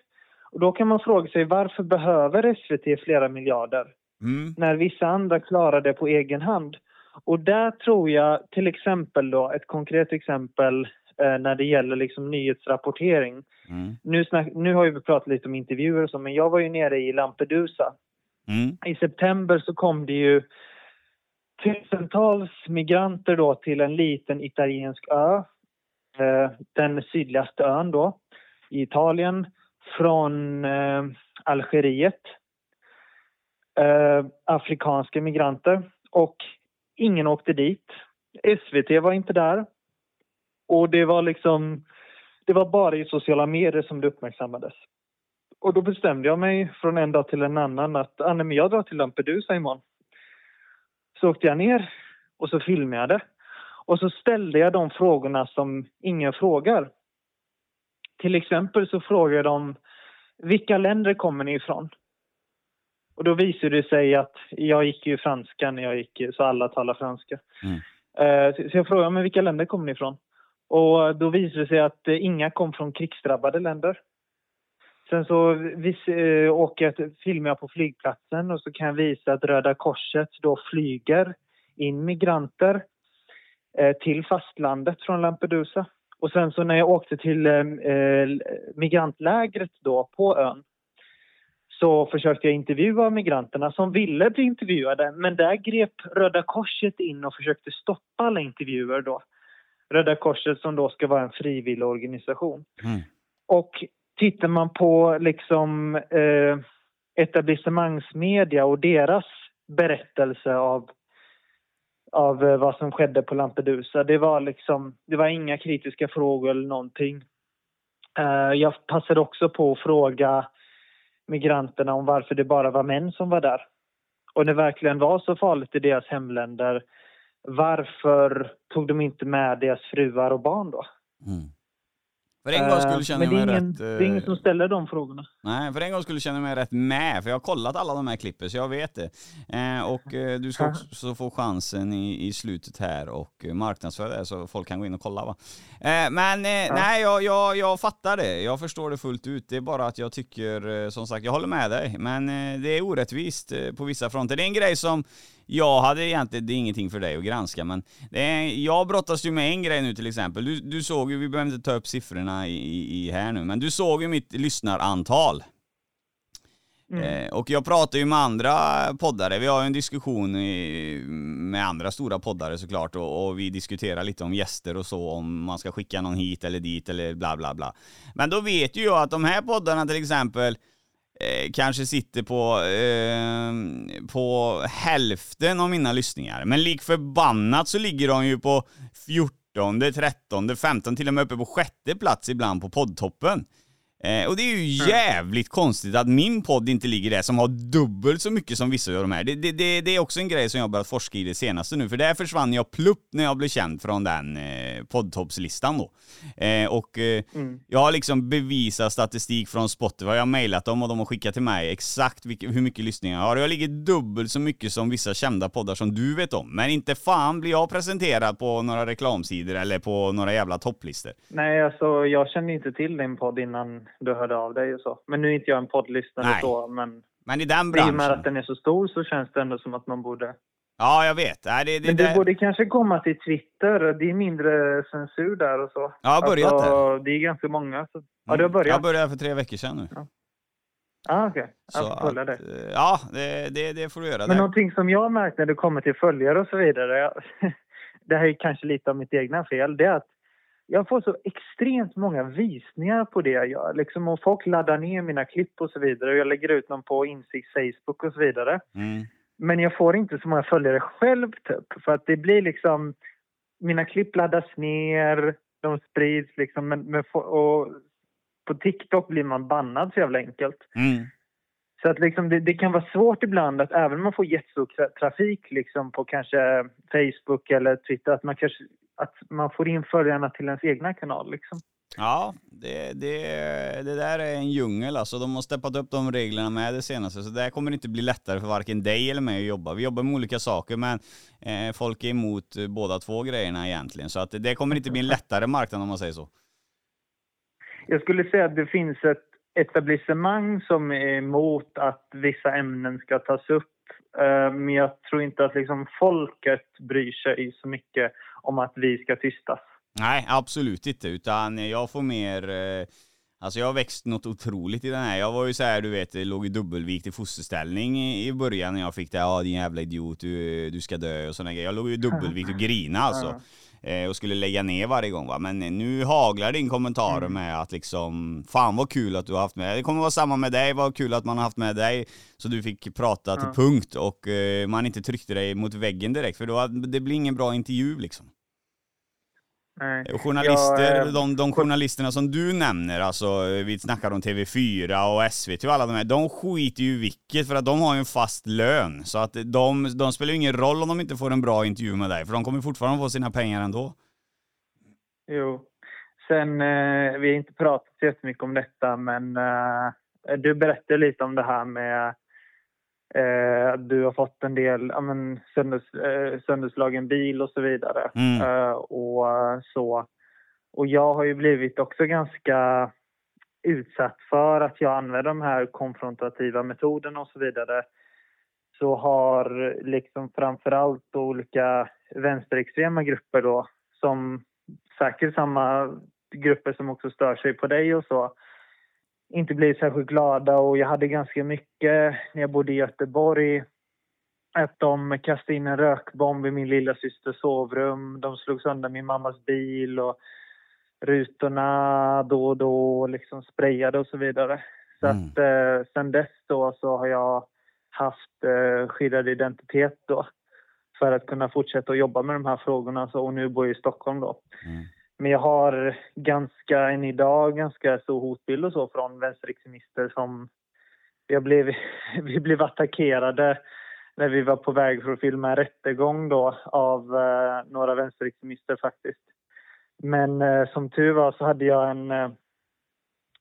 Och då kan man fråga sig varför behöver SVT flera miljarder Mm. när vissa andra klarar det på egen hand? Och där tror jag till exempel då, ett konkret exempel eh, när det gäller liksom nyhetsrapportering. Mm. Nu, snack, nu har vi pratat lite om intervjuer och så, men jag var ju nere i Lampedusa Mm. i september så kom det ju tusentals migranter då till en liten italiensk ö. Eh, den sydligaste ön då i Italien från eh, Algeriet. Eh, afrikanska migranter och ingen åkte dit. SVT var inte där. Och det var liksom det var bara i sociala medier som det uppmärksammades. Och då bestämde jag mig från en dag till en annan att ah, nej, men jag drar till Lampedusa imorgon. Så åkte jag ner och så filmade jag det. Och så ställde jag de frågorna som ingen frågar. Till exempel så frågade de vilka länder kommer ni ifrån? Och då visade det sig att jag gick ju franska när jag gick, så alla talar franska. Mm. Eh, Så så jag frågade men vilka länder kommer ni ifrån? Och då visade det sig att eh, inga kom från krigsdrabbade länder. Sen så vis, eh, åker jag filmar jag på flygplatsen och så kan jag visa att Röda Korset då flyger in migranter eh, till fastlandet från Lampedusa. Och sen så när jag åkte till eh, eh, migrantlägret då på ön så försökte jag intervjua migranterna som ville bli intervjuade men där grep Röda Korset in och försökte stoppa alla intervjuer då. Röda Korset som då ska vara en frivillig organisation. Mm. Och tittar man på liksom eh, etablissemangsmedia och deras berättelse av, av eh, vad som skedde på Lampedusa. Det var liksom, det var inga kritiska frågor eller någonting. Eh, jag passade också på att fråga migranterna om varför det bara var män som var där. Och det verkligen var så farligt i deras hemländer, varför tog de inte med deras fruar och barn då? Mm. För en gång skulle Eh, känna Men det är, mig ingen, rätt... det är ingen eh, som ställer de frågorna. Nej, för en gång skulle känna mig rätt med, för jag har kollat alla de här klippen så jag vet det. Eh, och du ska också få chansen i, i slutet här och marknadsföra det så folk kan gå in och kolla va. Men nej, jag, jag, jag fattar det. Jag förstår det fullt ut. Det är bara att jag tycker, som sagt, jag håller med dig. Men det är orättvist på vissa fronter. Det är en grej som jag hade egentligen, det är ingenting för dig att granska, men det är, jag brottas ju med en grej nu till exempel. Du, du såg ju, vi behöver inte ta upp siffrorna i, i, här nu, men du såg ju mitt lyssnarantal. Eh, och jag pratar ju med andra poddare, vi har ju en diskussion i, med andra stora poddare såklart och, och vi diskuterar lite om gäster och så, om man ska skicka någon hit eller dit eller bla bla bla. Men då vet ju jag att de här poddarna till exempel eh, kanske sitter på, eh, på hälften av mina lyssningar. Men lik förbannat så ligger de ju på 14, 13, 15, till och med uppe på sjätte plats ibland på poddtoppen. Eh, och det är ju jävligt konstigt att min podd inte ligger där som har dubbelt så mycket som vissa av de här. Det, det, det, det är också en grej som jag börjat forska i det senaste nu, för där försvann jag plupp när jag blev känd från den eh, poddtoppslistan då. Eh, och eh, jag har liksom bevisat statistik från Spotify, jag har mejlat dem och de har skickat till mig exakt vilka, hur mycket lyssningar jag har. Jag ligger dubbelt så mycket som vissa kända poddar som du vet om. Men inte fan blir jag presenterad på några reklamsidor eller på några jävla topplistor. Nej, alltså jag kände inte till din podd innan du hörde av dig och så. Men nu är inte jag en poddlyssnare Nej. så, men Men i den i och med branschen... att den är så stor så känns det ändå som att man borde... Ja, jag vet. Nej, det, det, Men du det... borde kanske komma till Twitter. Det är mindre censur där och så. Ja, jag har börjat alltså, Det är ganska många. Så... Ja, du har börjat? Jag började för tre veckor sedan nu. Ah, okej. Så Jag får kolla det. eh, Ja, det, det, det får du göra. Men Det- någonting som jag har märkt när det kommer till följare och så vidare, det här är kanske lite av mitt egna fel, det är att jag får så extremt många visningar på det jag gör. Liksom, och folk laddar ner mina klipp och så vidare. Och jag lägger ut dem på Insikt Facebook och så vidare. Mm. Men jag får inte så många följare själv typ. För att det blir liksom... Mina klipp laddas ner, de sprids liksom. Men, men, och på TikTok blir man bannad så jävla enkelt. Mm. Så att liksom det, det kan vara svårt ibland att även om man får jättestor tra- trafik liksom på kanske Facebook eller Twitter att man kanske att man får in följarna till ens egna kanal liksom. Ja, det, det, det där är en djungel alltså. De har steppat upp de reglerna med det senaste, så det kommer inte bli lättare för varken dig eller mig att jobba. Vi jobbar med olika saker, men eh, folk är emot eh, båda två grejerna egentligen. Så att det kommer inte bli en lättare marknad om man säger så. Jag skulle säga att det finns ett etablissemang som är emot att vissa ämnen ska tas upp. Eh, Men jag tror inte att liksom folket bryr sig så mycket om att vi ska tystas. Nej, absolut inte, utan jag får mer... Eh, alltså jag har växt något otroligt i den här. Jag var ju så här, du vet, låg i dubbelvikt i fosterställning i, i början när jag fick det. Ja, din jävla idiot, du, du ska dö och sådana grejer. Jag låg i dubbelvikt och grina alltså. Eh, och skulle lägga ner varje gång va. Men nu haglar din kommentarer med att liksom, fan vad kul att du har haft med. Det kommer vara samma med dig, vad kul att man har haft med dig. Så du fick prata till punkt och eh, man inte tryckte dig mot väggen direkt. För då, det blir ingen bra intervju liksom. Nej. Och Journalister, Jag, eh, de, de journalisterna som du nämner, alltså vi snackar om TV4 och SVT och alla de här, de skiter ju vilket för att de har ju en fast lön. Så att de, de spelar ju ingen roll om de inte får en bra intervju med dig, för de kommer fortfarande få sina pengar ändå. Jo. Sen, eh, vi har inte pratat så jättemycket om detta, men eh, du berättade lite om det här med eh, du har fått en del ja, men, sönders, eh, sönderslagen bil och så vidare. Mm. Eh, och så. Och jag har ju blivit också ganska utsatt för att jag använder de här konfrontativa metoderna och så vidare. Så har liksom framförallt olika vänsterextrema grupper då som säkert samma grupper som också stör sig på dig och så inte blivit särskilt glada och jag hade ganska mycket när jag bodde i Göteborg att de kastade in en rökbomb i min lilla systers sovrum. De slog sönder min mammas bil och rutorna då och då liksom sprayade och så vidare. Så Mm. att eh, sen dess då så har jag haft eh, skyddad identitet då för att kunna fortsätta att jobba med de här frågorna så, och nu bor jag i Stockholm då. Mm. Men jag har ganska, än idag, ganska stor hotbild och så från vänsterextremister som... Jag blev, vi blev attackerade när vi var på väg för att filma en rättegång då av eh, några vänsterextremister faktiskt. Men eh, som tur var så hade jag en, eh,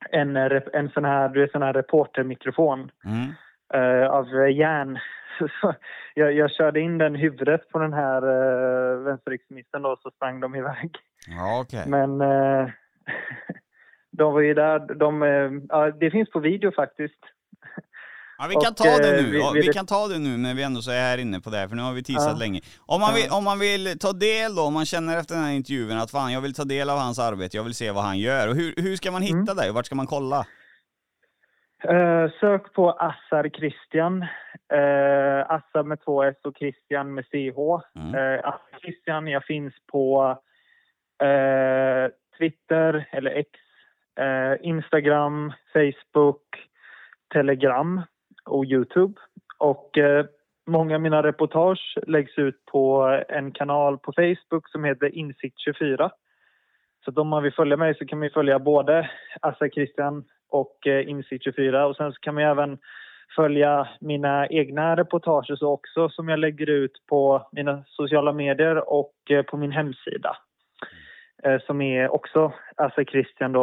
en, en sån här, du vet, sån här reportermikrofon Mm eh, av järn. Så jag, jag körde in den huvudet på den här eh, vänsterextremisten då, så sprang de iväg. Ja, okej. Men eh, de var ju där. De, eh, ja, det finns på video faktiskt. Ja, vi kan och, ta det eh, nu. vi- vi- vi kan ta det nu när vi ändå så är här inne på det här, för nu har vi teasat Ja. länge. Om man, vill, om man vill ta del då, om man känner efter den här intervjun att fan, jag vill ta del av hans arbete, jag vill se vad han gör. Och hur, hur ska man hitta Mm. dig? Vart ska man kolla? Eh, sök på Assar Christian. Uh, Assar med två S och Christian med CH. Mm. Uh, Assar Christian, jag finns på eh, Twitter eller X, eh, Instagram, Facebook, Telegram och Youtube. Och eh, många av mina reportage läggs ut på en kanal på Facebook som heter Insikt24. Så om man vill följa mig så kan man följa både Assar Christian och eh, Insikt24 och sen så kan man ju även följa mina egna reportage så också som jag lägger ut på mina sociala medier och eh, på min hemsida. Eh, som är också assarchristian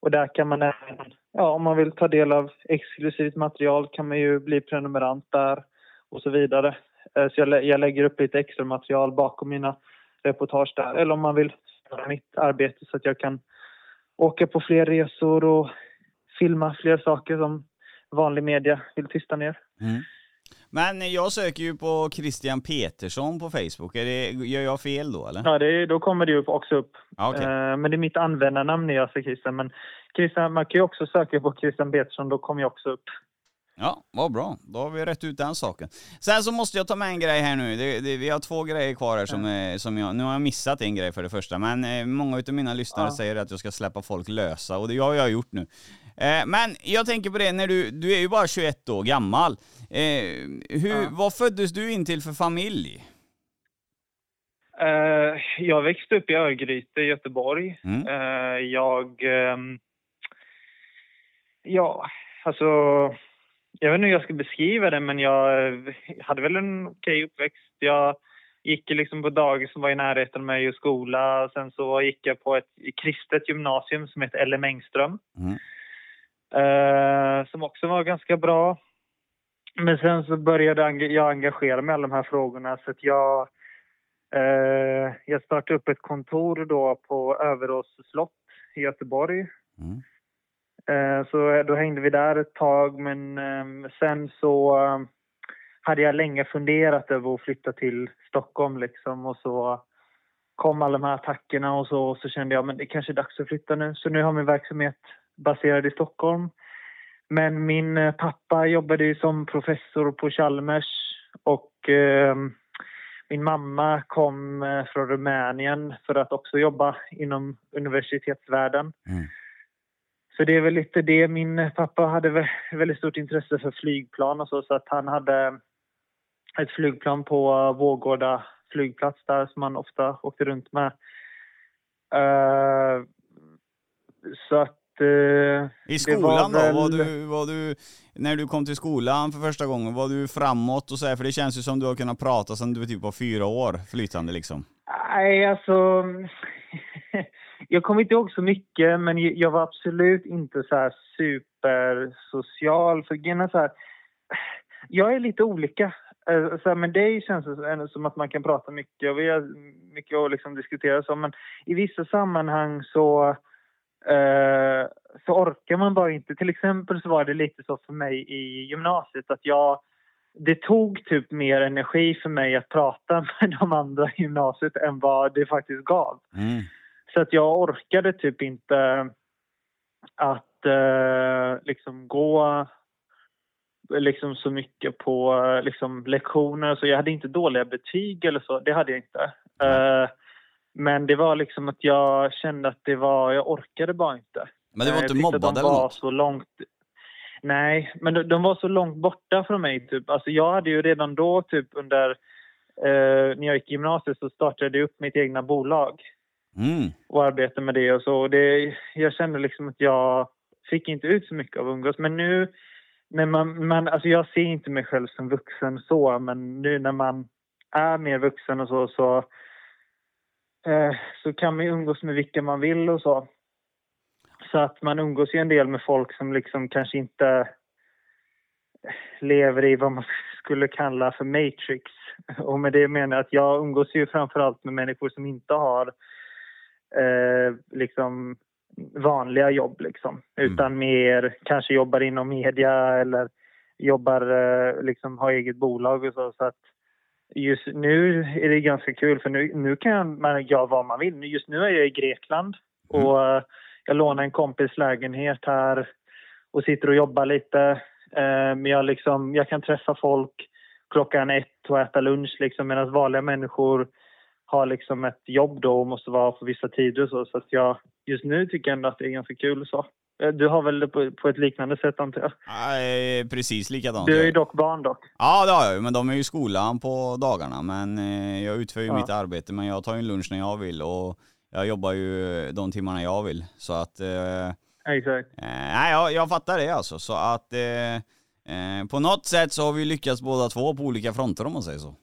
Och där kan man även, ja om man vill ta del av exklusivt material kan man ju bli prenumerant där och så vidare. Eh, så jag, jag lägger upp lite extra material bakom mina reportage där. Eller om man vill mitt arbete så att jag kan åka på fler resor och filma fler saker som vanlig media vill tysta ner. Mm. Men jag söker ju på Christian Petersson på Facebook. Är det, gör jag fel då eller? Ja, det, då kommer det ju också upp. Okej. Eh, men det är mitt användarnamn är alltså Christian. Men Christian, man kan ju också söka på Christian Petersson, då kommer jag också upp. Ja, vad bra. Då har vi rätt ut den saken. Sen så måste jag ta med en grej här nu. Det, det, vi har två grejer kvar här som, är, som jag... Nu har jag missat en grej för det första, men eh, många av mina lyssnare Ja. säger att jag ska släppa folk lösa och det har jag gjort nu. Eh, men jag tänker på det, när du, du är ju bara 21 år gammal. Eh, hur, Ja. Vad föddes du in till för familj? Jag växte upp i Örgryte i Göteborg. Mm. Jag... ehm, ja, alltså... Jag vet inte hur jag ska beskriva det, men jag eh, hade väl en okej uppväxt. Jag gick liksom på dagis som var i närheten av mig och skola. Sen så gick jag på ett kristet gymnasium som heter LM Engström. Mm. Eh, som också var ganska bra. Men sen så började jag engagera mig i alla de här frågorna så att jag, eh, jag startade upp ett kontor då på Överås slott i Göteborg. Mm. Eh, så eh, då hängde vi där ett tag men ehm, sen så ehm, hade jag länge funderat över att flytta till Stockholm liksom och så kom alla de här attackerna och så, så kände jag men det kanske är dags att flytta nu. Så nu har min verksamhet baserad i Stockholm. Men min eh, pappa jobbade ju som professor på Chalmers och eh, min mamma kom från Rumänien för att också jobba inom universitetsvärlden. Mm. Så det är väl lite det. Min pappa hade vä- väldigt stort intresse för flygplan och så, så att han hade ett flygplan på Vårgårda flygplats där som han ofta åkte runt med. Eh, så att... eh, I skolan var då? Var väl- du, var du, när du kom till skolan för första gången, var du framåt och så här? För det känns ju som du har kunnat prata sedan du var typ var fyra år, flytande liksom. Nej, alltså jag kommer inte ihåg så mycket, men jag var absolut inte så här supersocial. För grejen så här, jag är lite olika. Eh, så här, med dig känns det ändå som att man kan prata mycket och vi har mycket att liksom diskutera. Så, men i vissa sammanhang så, eh, så orkar man bara inte. Till exempel så var det lite så för mig i gymnasiet att jag det tog typ mer energi för mig att prata med de andra i gymnasiet än vad det faktiskt gav. Mm. Så att jag orkade typ inte att eh, liksom gå liksom så mycket på eh, liksom lektioner. Så jag hade inte dåliga betyg eller så, det hade jag inte. Eh, men det var liksom att jag kände att det var, jag orkade bara inte. Men du var Eh, inte mobbad eller något? så långt... Nej, men de, de var så långt borta från mig. Typ. Alltså, jag hade ju redan då, typ under... Eh, när jag gick i gymnasiet så startade jag upp mitt egna bolag Mm. och arbetade med det och så. Och det, jag kände liksom att jag fick inte ut så mycket av att umgås. Men nu när man, man... Alltså jag ser inte mig själv som vuxen så, men nu när man är mer vuxen och så, så eh, så kan man ju umgås med vilka man vill och så. Så att man umgås ju en del med folk som liksom kanske inte lever i vad man skulle kalla för matrix. Och med det menar jag att jag umgås ju framförallt med människor som inte har eh, liksom vanliga jobb liksom. Mm. Utan mer kanske jobbar inom media eller jobbar, eh, liksom har eget bolag och så. så att just nu är det ganska kul för nu, nu kan man göra vad man vill. Just nu är jag i Grekland och eh, jag lånar en kompis lägenhet här och sitter och jobbar lite. Eh, Men jag, liksom, jag kan träffa folk klockan ett och äta lunch liksom, medan vanliga människor har liksom ett jobb då och måste vara på vissa tider och så. Så att jag, just nu tycker jag ändå att det är ganska kul så. Eh, Du har väl det på, på ett liknande sätt antar jag? Nej, precis likadant. Du är ju dock barn dock. Ja, det har jag ju, men de är ju i skolan på dagarna. Men eh, jag utför ju Ja. mitt arbete, men jag tar ju en lunch när jag vill och jag jobbar ju de timmarna jag vill. Så att, eh, Exakt. eh, nej, jag, jag fattar det alltså. Så att eh, eh, på något sätt så har vi lyckats båda två på olika fronter om man säger så.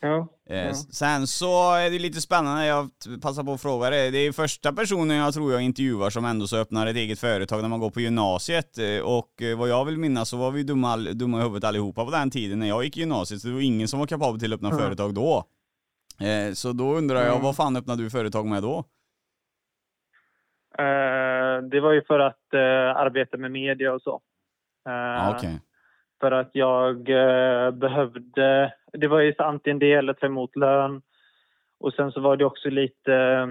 Ja. Eh, Ja. Sen så är det lite spännande, jag passar på att fråga det. Det är första personen jag tror jag intervjuar som ändå så öppnar ett eget företag när man går på gymnasiet. Eh, Och vad jag vill minnas så var vi dumma, dumma i huvudet allihopa på den tiden när jag gick i gymnasiet. Så det var ingen som var kapabel till att öppna Mm. företag då. Eh, Så då undrar jag, Mm. vad fan öppnade du företag med då? Eh, det var ju för att eh, arbeta med media och så. Ja, Okej. För att jag eh, behövde... Det var ju antingen det eller ta emot lön. Och sen så var det också lite...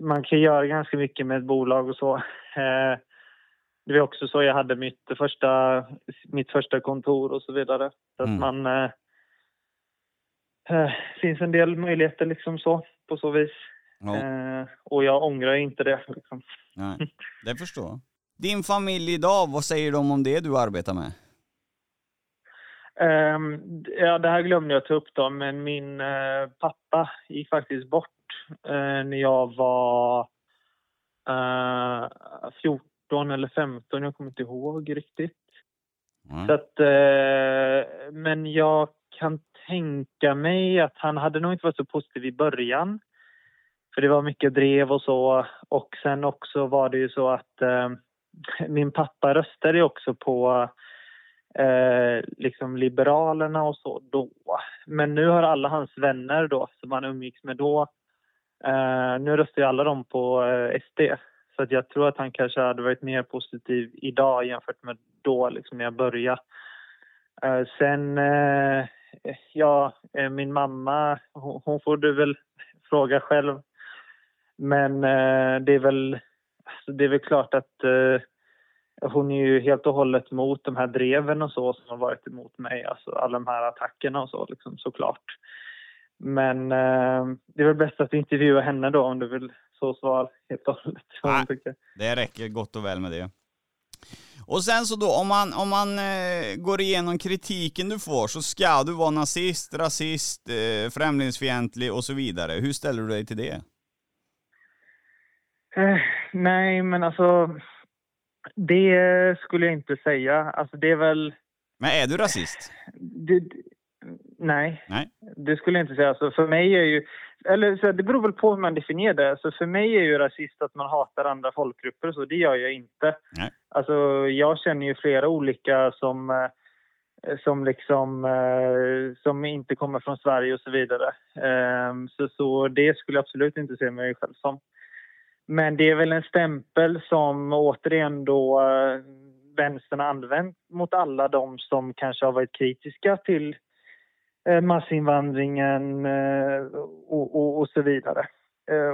man kan göra ganska mycket med ett bolag och så. Det var också så jag hade mitt första, mitt första kontor och så vidare. Så att Mm. man... Eh, eh, finns en del möjligheter liksom så, på så vis. Ja, Eh, och jag ångrar inte det. Liksom. nej. Det förstår jag. Din familj idag, vad säger de om det du arbetar med? Ehm, ja, det här glömde jag ta upp då, men min eh, pappa gick faktiskt bort eh, när jag var eh, 14 eller 15. Jag kommer inte ihåg riktigt. Mm. Så att, men jag kan tänka mig att han hade nog inte varit så positiv i början. För det var mycket drev och så. Och sen också var det ju så att eh, min pappa röstade också på eh, liksom Liberalerna och så då. Men nu har alla hans vänner då, som han umgicks med då, eh, nu röstar ju alla dem på eh, SD. Så att jag tror att han kanske hade varit mer positiv idag jämfört med då, liksom när jag började. Eh, sen, eh, ja, eh, min mamma, hon, hon får du väl fråga själv. Men eh, det är väl, alltså, det är väl klart att eh, hon är ju helt och hållet mot de här dreven och så som har varit emot mig, alltså alla de här attackerna och så liksom, såklart. Men eh, det är väl bäst att intervjua henne då om du vill så svar helt och hållet. Nej. Det räcker gott och väl med det. Och sen så då, om man, om man eh, går igenom kritiken du får så ska du vara nazist, rasist, eh, främlingsfientlig och så vidare. Hur ställer du dig till det? Eh, nej, men alltså det skulle jag inte säga. Alltså det är väl... Men är du rasist? Det, nej, Nej. det skulle jag inte säga. Alltså för mig är ju... Eller så det beror väl på hur man definierar det. Så för mig är ju rasist att man hatar andra folkgrupper och så. Det gör jag inte. Nej. Alltså jag känner ju flera olika som, eh, som liksom eh, som inte kommer från Sverige och så vidare. Ehm, så, så det skulle jag absolut inte se mig själv som. Men det är väl en stämpel som återigen då eh, vänstern har använt mot alla de som kanske har varit kritiska till massinvandringen och, och, och så vidare.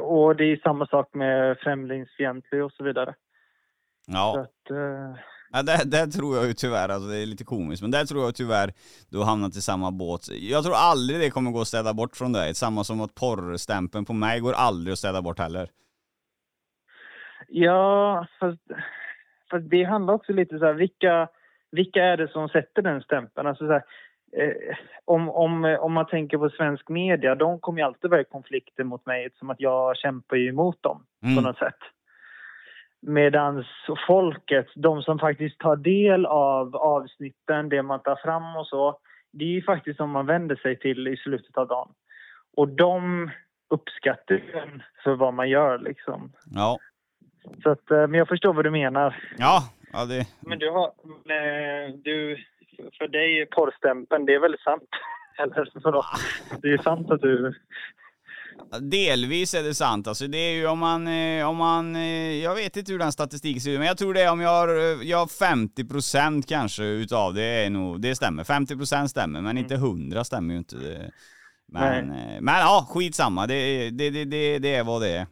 Och det är samma sak med främlingsfientlig och så vidare. Ja, att, eh, ja där, där tror jag ju tyvärr, alltså det är lite komiskt, men där tror jag tyvärr du har hamnat i samma båt. Jag tror aldrig det kommer gå att städa bort från dig. Samma som att porrstämpeln på mig går aldrig att städa bort heller. Ja, fast, fast det handlar också lite så här, vilka, vilka är det som sätter den stämpeln? Alltså så här, eh, om, om, om man tänker på svensk media, de kommer ju alltid vara i konflikter mot mig eftersom att jag kämpar ju emot dem Mm. på något sätt. Medan folket, de som faktiskt tar del av avsnitten, det man tar fram och så, det är ju faktiskt som man vänder sig till i slutet av dagen. Och de uppskattar ju en för vad man gör liksom. Ja. Så att, eh, men jag förstår vad du menar. Ja, ja det... Men du har, eh, du, för dig är porrstämpeln, det är väl sant? Eller vadå? Det är sant att du... Delvis är det sant. Alltså det är ju om man, eh, om man, eh, jag vet inte hur den statistiken ser ut, men jag tror det är om jag har, eh, jag har 50% kanske utav det är nog, det stämmer. 50% stämmer, men inte 100 stämmer ju inte. Men, men ja, skitsamma. Det, det, det, det, det är vad det är.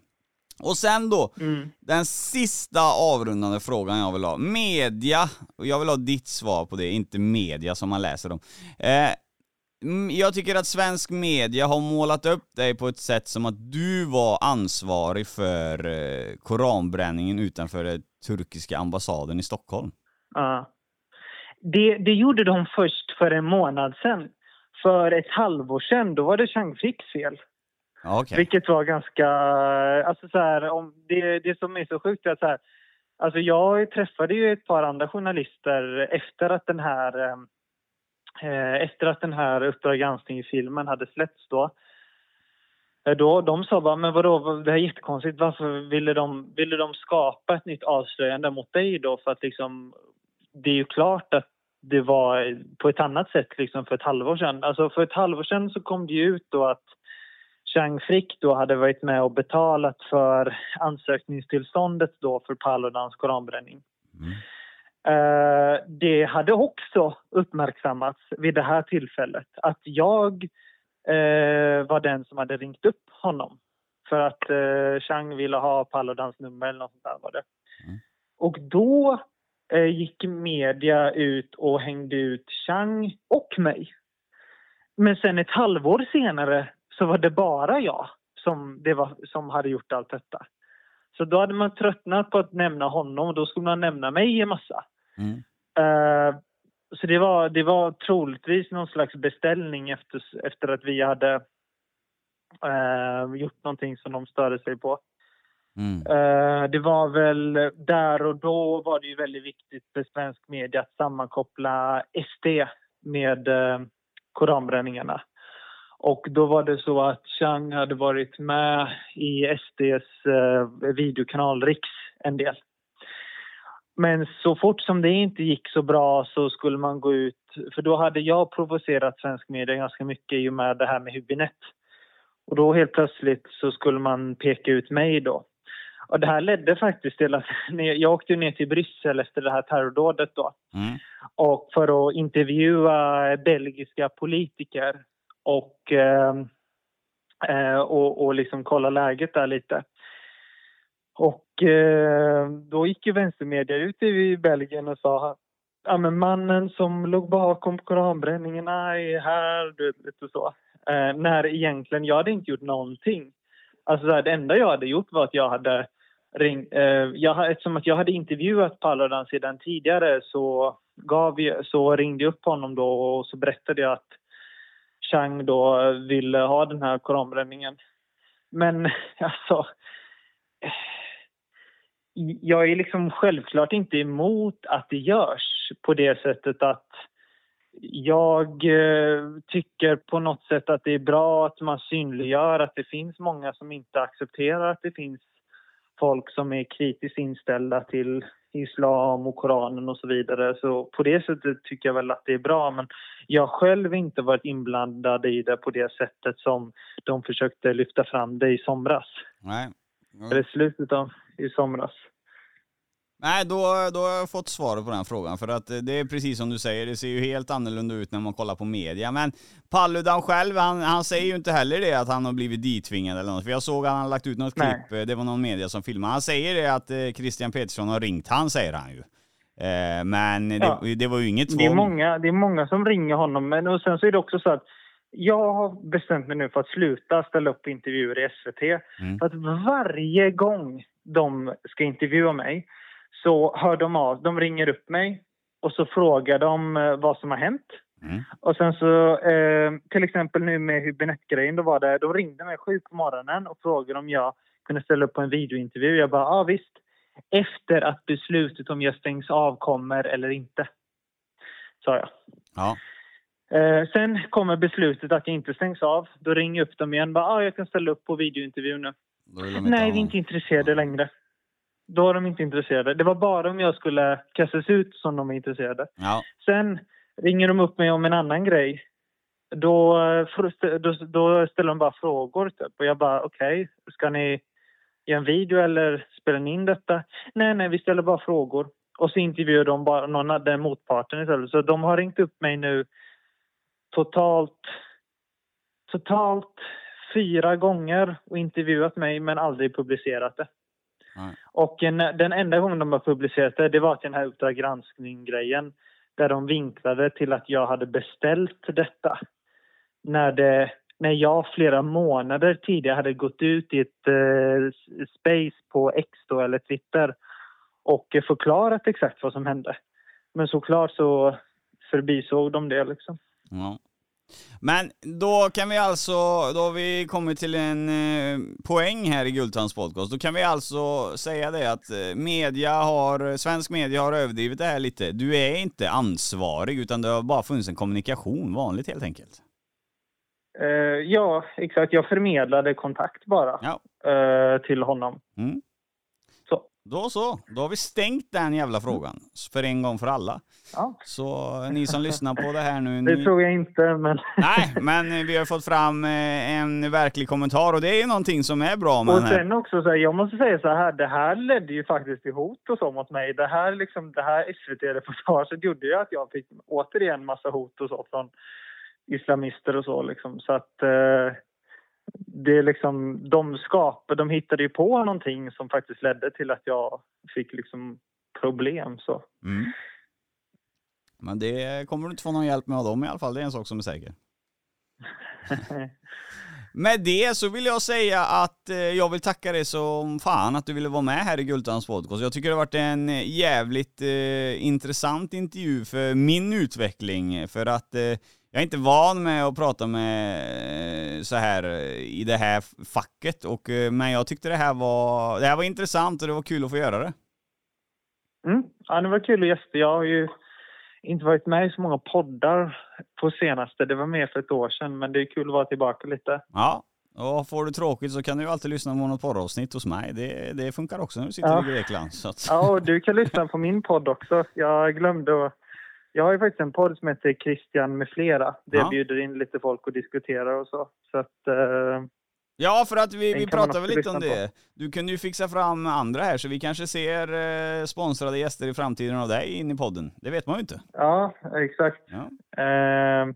Och sen då, Mm. den sista avrundande frågan jag vill ha. Media, och jag vill ha ditt svar på det, inte media som man läser om. Eh, mm, jag tycker att svensk media har målat upp dig på ett sätt som att du var ansvarig för eh, koranbränningen utanför den turkiska ambassaden i Stockholm. Ja. Det, det gjorde de först för en månad sedan. För ett halvår sedan, då var det Chang Friks fel. Okej. Vilket var ganska... Alltså så här, om det, det som är så sjukt är att så här, alltså jag träffade ju ett par andra journalister efter att den här eh, Eh, efter att den här Uppdrag granskning-filmen hade släppts då. Eh, då. De sa bara, men vadå, det här är jättekonstigt. Varför ville de, ville de skapa ett nytt avslöjande mot dig då? För att liksom, det är ju klart att det var på ett annat sätt liksom för ett halvår sedan. Alltså för ett halvår sedan så kom det ju ut då att Chang Frick då hade varit med och betalat för ansökningstillståndet då för Paludans koranbränning. Mm. Eh, det hade också uppmärksammats vid det här tillfället att jag eh, var den som hade ringt upp honom för att eh, Chang ville ha Paludans nummer eller något sånt där var det. Mm. Och då eh, gick media ut och hängde ut Chang och mig. Men sen ett halvår senare så var det bara jag som, det var, som hade gjort allt detta. Så då hade man tröttnat på att nämna honom och då skulle man nämna mig en massa. Mm. Eh, så det var, det var troligtvis någon slags beställning efter, efter att vi hade eh, gjort någonting som de störde sig på. Mm. Eh, det var väl där och då var det ju väldigt viktigt för svensk media att sammankoppla SD med koranbränningarna. Och då var det så att Chang hade varit med i SDs eh, videokanal Riks en del. Men så fort som det inte gick så bra så skulle man gå ut, för då hade jag provocerat svensk media ganska mycket i och med det här med Hübinette. Och då helt plötsligt så skulle man peka ut mig då. Och det här ledde faktiskt till att jag åkte ner till Bryssel efter det här terrordådet då. Mm. Och för att intervjua belgiska politiker och, ehm, eh, och, och liksom kolla läget där lite. Och eh, då gick ju vänstermedia ut i Belgien och sa ja men mannen som låg bakom koranbränningarna är här, du vet, och så. Eh, när egentligen, jag hade inte gjort någonting. Alltså så här, det enda jag hade gjort var att jag hade ringt, eh, jag, eftersom att jag hade intervjuat Paludan sedan tidigare så, gav jag, så ringde jag upp honom då och så berättade jag att Chang då ville ha den här koranbränningen. Men alltså, jag är liksom självklart inte emot att det görs på det sättet att jag eh, tycker på något sätt att det är bra att man synliggör att det finns många som inte accepterar att det finns folk som är kritiskt inställda till islam och Koranen och så vidare. Så på det sättet tycker jag väl att det är bra. Men jag själv inte varit inblandad i det på det sättet som de försökte lyfta fram det i somras. Nej. Eller slutet av i somras. Nej, då, då har jag fått svaret på den frågan. För att det är precis som du säger, det ser ju helt annorlunda ut när man kollar på media. Men Paludan själv, han, han säger ju inte heller det att han har blivit dittvingad eller något. För jag såg att han lagt ut något Nej. klipp, eh, det var någon media som filmade. Han säger det att eh, Christian Petersson har ringt han, säger han ju. Eh, men det, Ja. det var ju inget tvång. Det är, många, det är många som ringer honom. Men och sen så är det också så att jag har bestämt mig nu för att sluta ställa upp intervjuer i SVT. Mm. För att varje gång de ska intervjua mig så hör de av De ringer upp mig och så frågar de eh, vad som har hänt. Mm. Och sen så, eh, till exempel nu med Hübinette-grejen, då var det, de ringde mig sju på morgonen och frågade om jag kunde ställa upp på en videointervju. Jag bara, ja visst. Efter att beslutet om jag stängs av kommer eller inte. Sa jag. Ja. Eh, sen kommer beslutet att jag inte stängs av. Då ringer jag upp dem igen. Bara, ah, jag kan ställa upp på videointervju nu. Nej, vi är inte intresserade längre. Då är de inte intresserade. Det var bara om jag skulle kastas ut som de är intresserade. Ja. Sen ringer de upp mig om en annan grej. Då, eh, då, då ställer de bara frågor typ. Och jag bara okej, ska ni göra en video eller spelar ni in detta? Nej, nej, vi ställer bara frågor. Och så intervjuar de bara någon den motparten istället. Så de har ringt upp mig nu totalt, totalt fyra gånger och intervjuat mig men aldrig publicerat det. Nej. Och en, den enda gången de har publicerat det, det var till den här Uppdrag granskning-grejen där de vinklade till att jag hade beställt detta. När, det, när jag flera månader tidigare hade gått ut i ett eh, space på X då, eller Twitter och förklarat exakt vad som hände. Men såklart så förbisåg de det liksom. Ja. Men då kan vi alltså, då har vi kommit till en eh, poäng här i Gultans podcast. Då kan vi alltså säga det att eh, media har, svensk media har överdrivit det här lite. Du är inte ansvarig utan det har bara funnits en kommunikation, vanligt helt enkelt. Eh, ja, exakt. Jag förmedlade kontakt bara Ja. eh, till honom. Mm. Då så, då har vi stängt den jävla frågan. För en gång för alla. Ja, Så ni som lyssnar på det här nu, det ni... tror jag inte, men... Nej, men vi har fått fram eh, en verklig kommentar och det är ju någonting som är bra med Och här. sen också, så här, jag måste säga så här, det här ledde ju faktiskt till hot och så mot mig. Det här, liksom, det här SVT-reportaget gjorde ju att jag fick återigen massa hot och så från islamister och så liksom. Så att eh, det är liksom, de skapade, de hittade ju på någonting som faktiskt ledde till att jag fick liksom problem så. Mm. Men det kommer du inte få någon hjälp med av dem i alla fall, det är en sak som är säker. Med det så vill jag säga att eh, jag vill tacka dig som fan att du ville vara med här i Gultans podcast. Jag tycker det har varit en jävligt eh, intressant intervju för min utveckling. För att eh, jag är inte van med att prata med eh, så här eh, i det här facket. Och, eh, men jag tyckte det här var, det här var intressant och det var kul att få göra det. Mm. Ja, det var kul att gästa. Jag har ju inte varit med i så många poddar på senaste. Det var mer för ett år sedan, men det är kul att vara tillbaka lite. Ja, och får du tråkigt så kan du ju alltid lyssna på något porravsnitt hos mig. Det, det funkar också när du sitter Ja. i Grekland. Så att, Ja, och du kan lyssna på min podd också. Jag glömde att... Jag har ju faktiskt en podd som heter Christian med flera. Där Ja. bjuder in lite folk och diskuterar och så. Så att... Eh, Ja, för att vi, vi pratade väl lite om det. Du kunde ju fixa fram andra här, så vi kanske ser eh, sponsrade gäster i framtiden av dig in i podden. Det vet man ju inte. ja, exakt. Ja. Eh,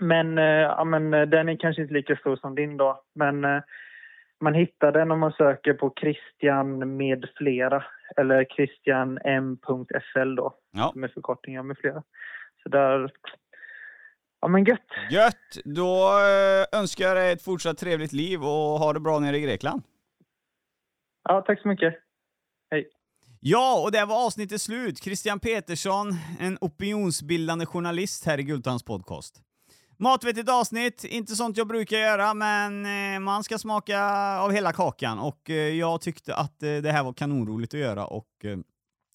men, eh, ja, men eh, den är kanske inte lika stor som din då. Men eh, man hittar den om man söker på Christian med flera. Eller Christian M.SL då. Ja. Som är förkortningar med flera. Så där... Ja men gött. Gött! Då eh, önskar jag dig ett fortsatt trevligt liv och ha det bra nere i Grekland. Ja, tack så mycket. Hej. Ja, och där var avsnittet slut. Christian Petersson, en opinionsbildande journalist här i Gultans podcast. Matvettigt avsnitt, inte sånt jag brukar göra, men eh, man ska smaka av hela kakan och eh, jag tyckte att eh, det här var kanonroligt att göra och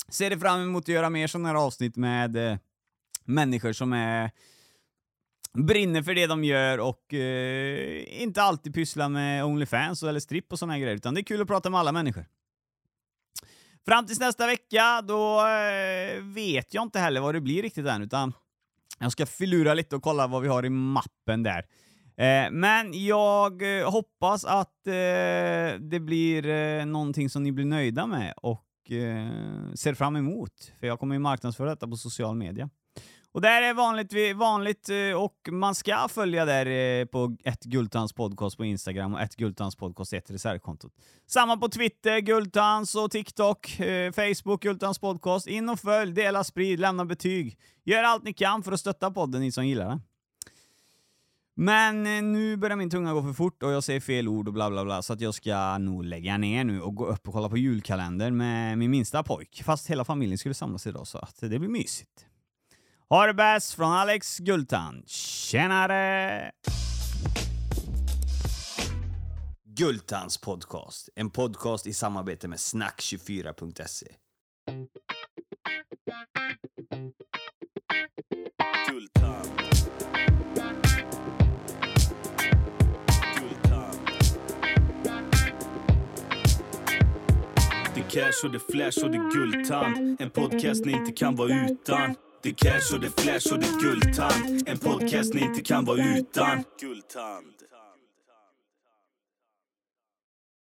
ser fram emot att göra mer sådana här avsnitt med människor som är brinner för det de gör och eh, inte alltid pysslar med Onlyfans eller stripp och såna här grejer, utan det är kul att prata med alla människor. Fram tills nästa vecka, då eh, vet jag inte heller vad det blir riktigt än, utan jag ska filura lite och kolla vad vi har i mappen där. Eh, men jag eh, hoppas att eh, det blir eh, någonting som ni blir nöjda med och eh, ser fram emot. För jag kommer ju marknadsföra detta på social media. Och där är vanligt, vanligt eh, och man ska följa där eh, på ett Gultans podcast på Instagram och ett Gultans podcast ett reservkontot. Samma på Twitter, Gultans och TikTok, eh, Facebook, Gultans podcast. In och följ, dela, sprid, lämna betyg. Gör allt ni kan för att stötta podden, ni som gillar den. Men nu börjar min tunga gå för fort och jag säger fel ord och bla bla bla så att jag ska nog lägga ner nu och gå upp och kolla på julkalendern med min minsta pojk. Fast hela familjen skulle samlas idag så att det blir mysigt. Ha det bäst från Alex Gultan. Tjenare! Gultans podcast, en podcast i samarbete med snack24.se. Gultan. Det cash och the flash och the guldtand En podcast ni inte kan vara utan det cash och det flash och det guldtand. En podcast ni inte kan vara utan. Guldtand.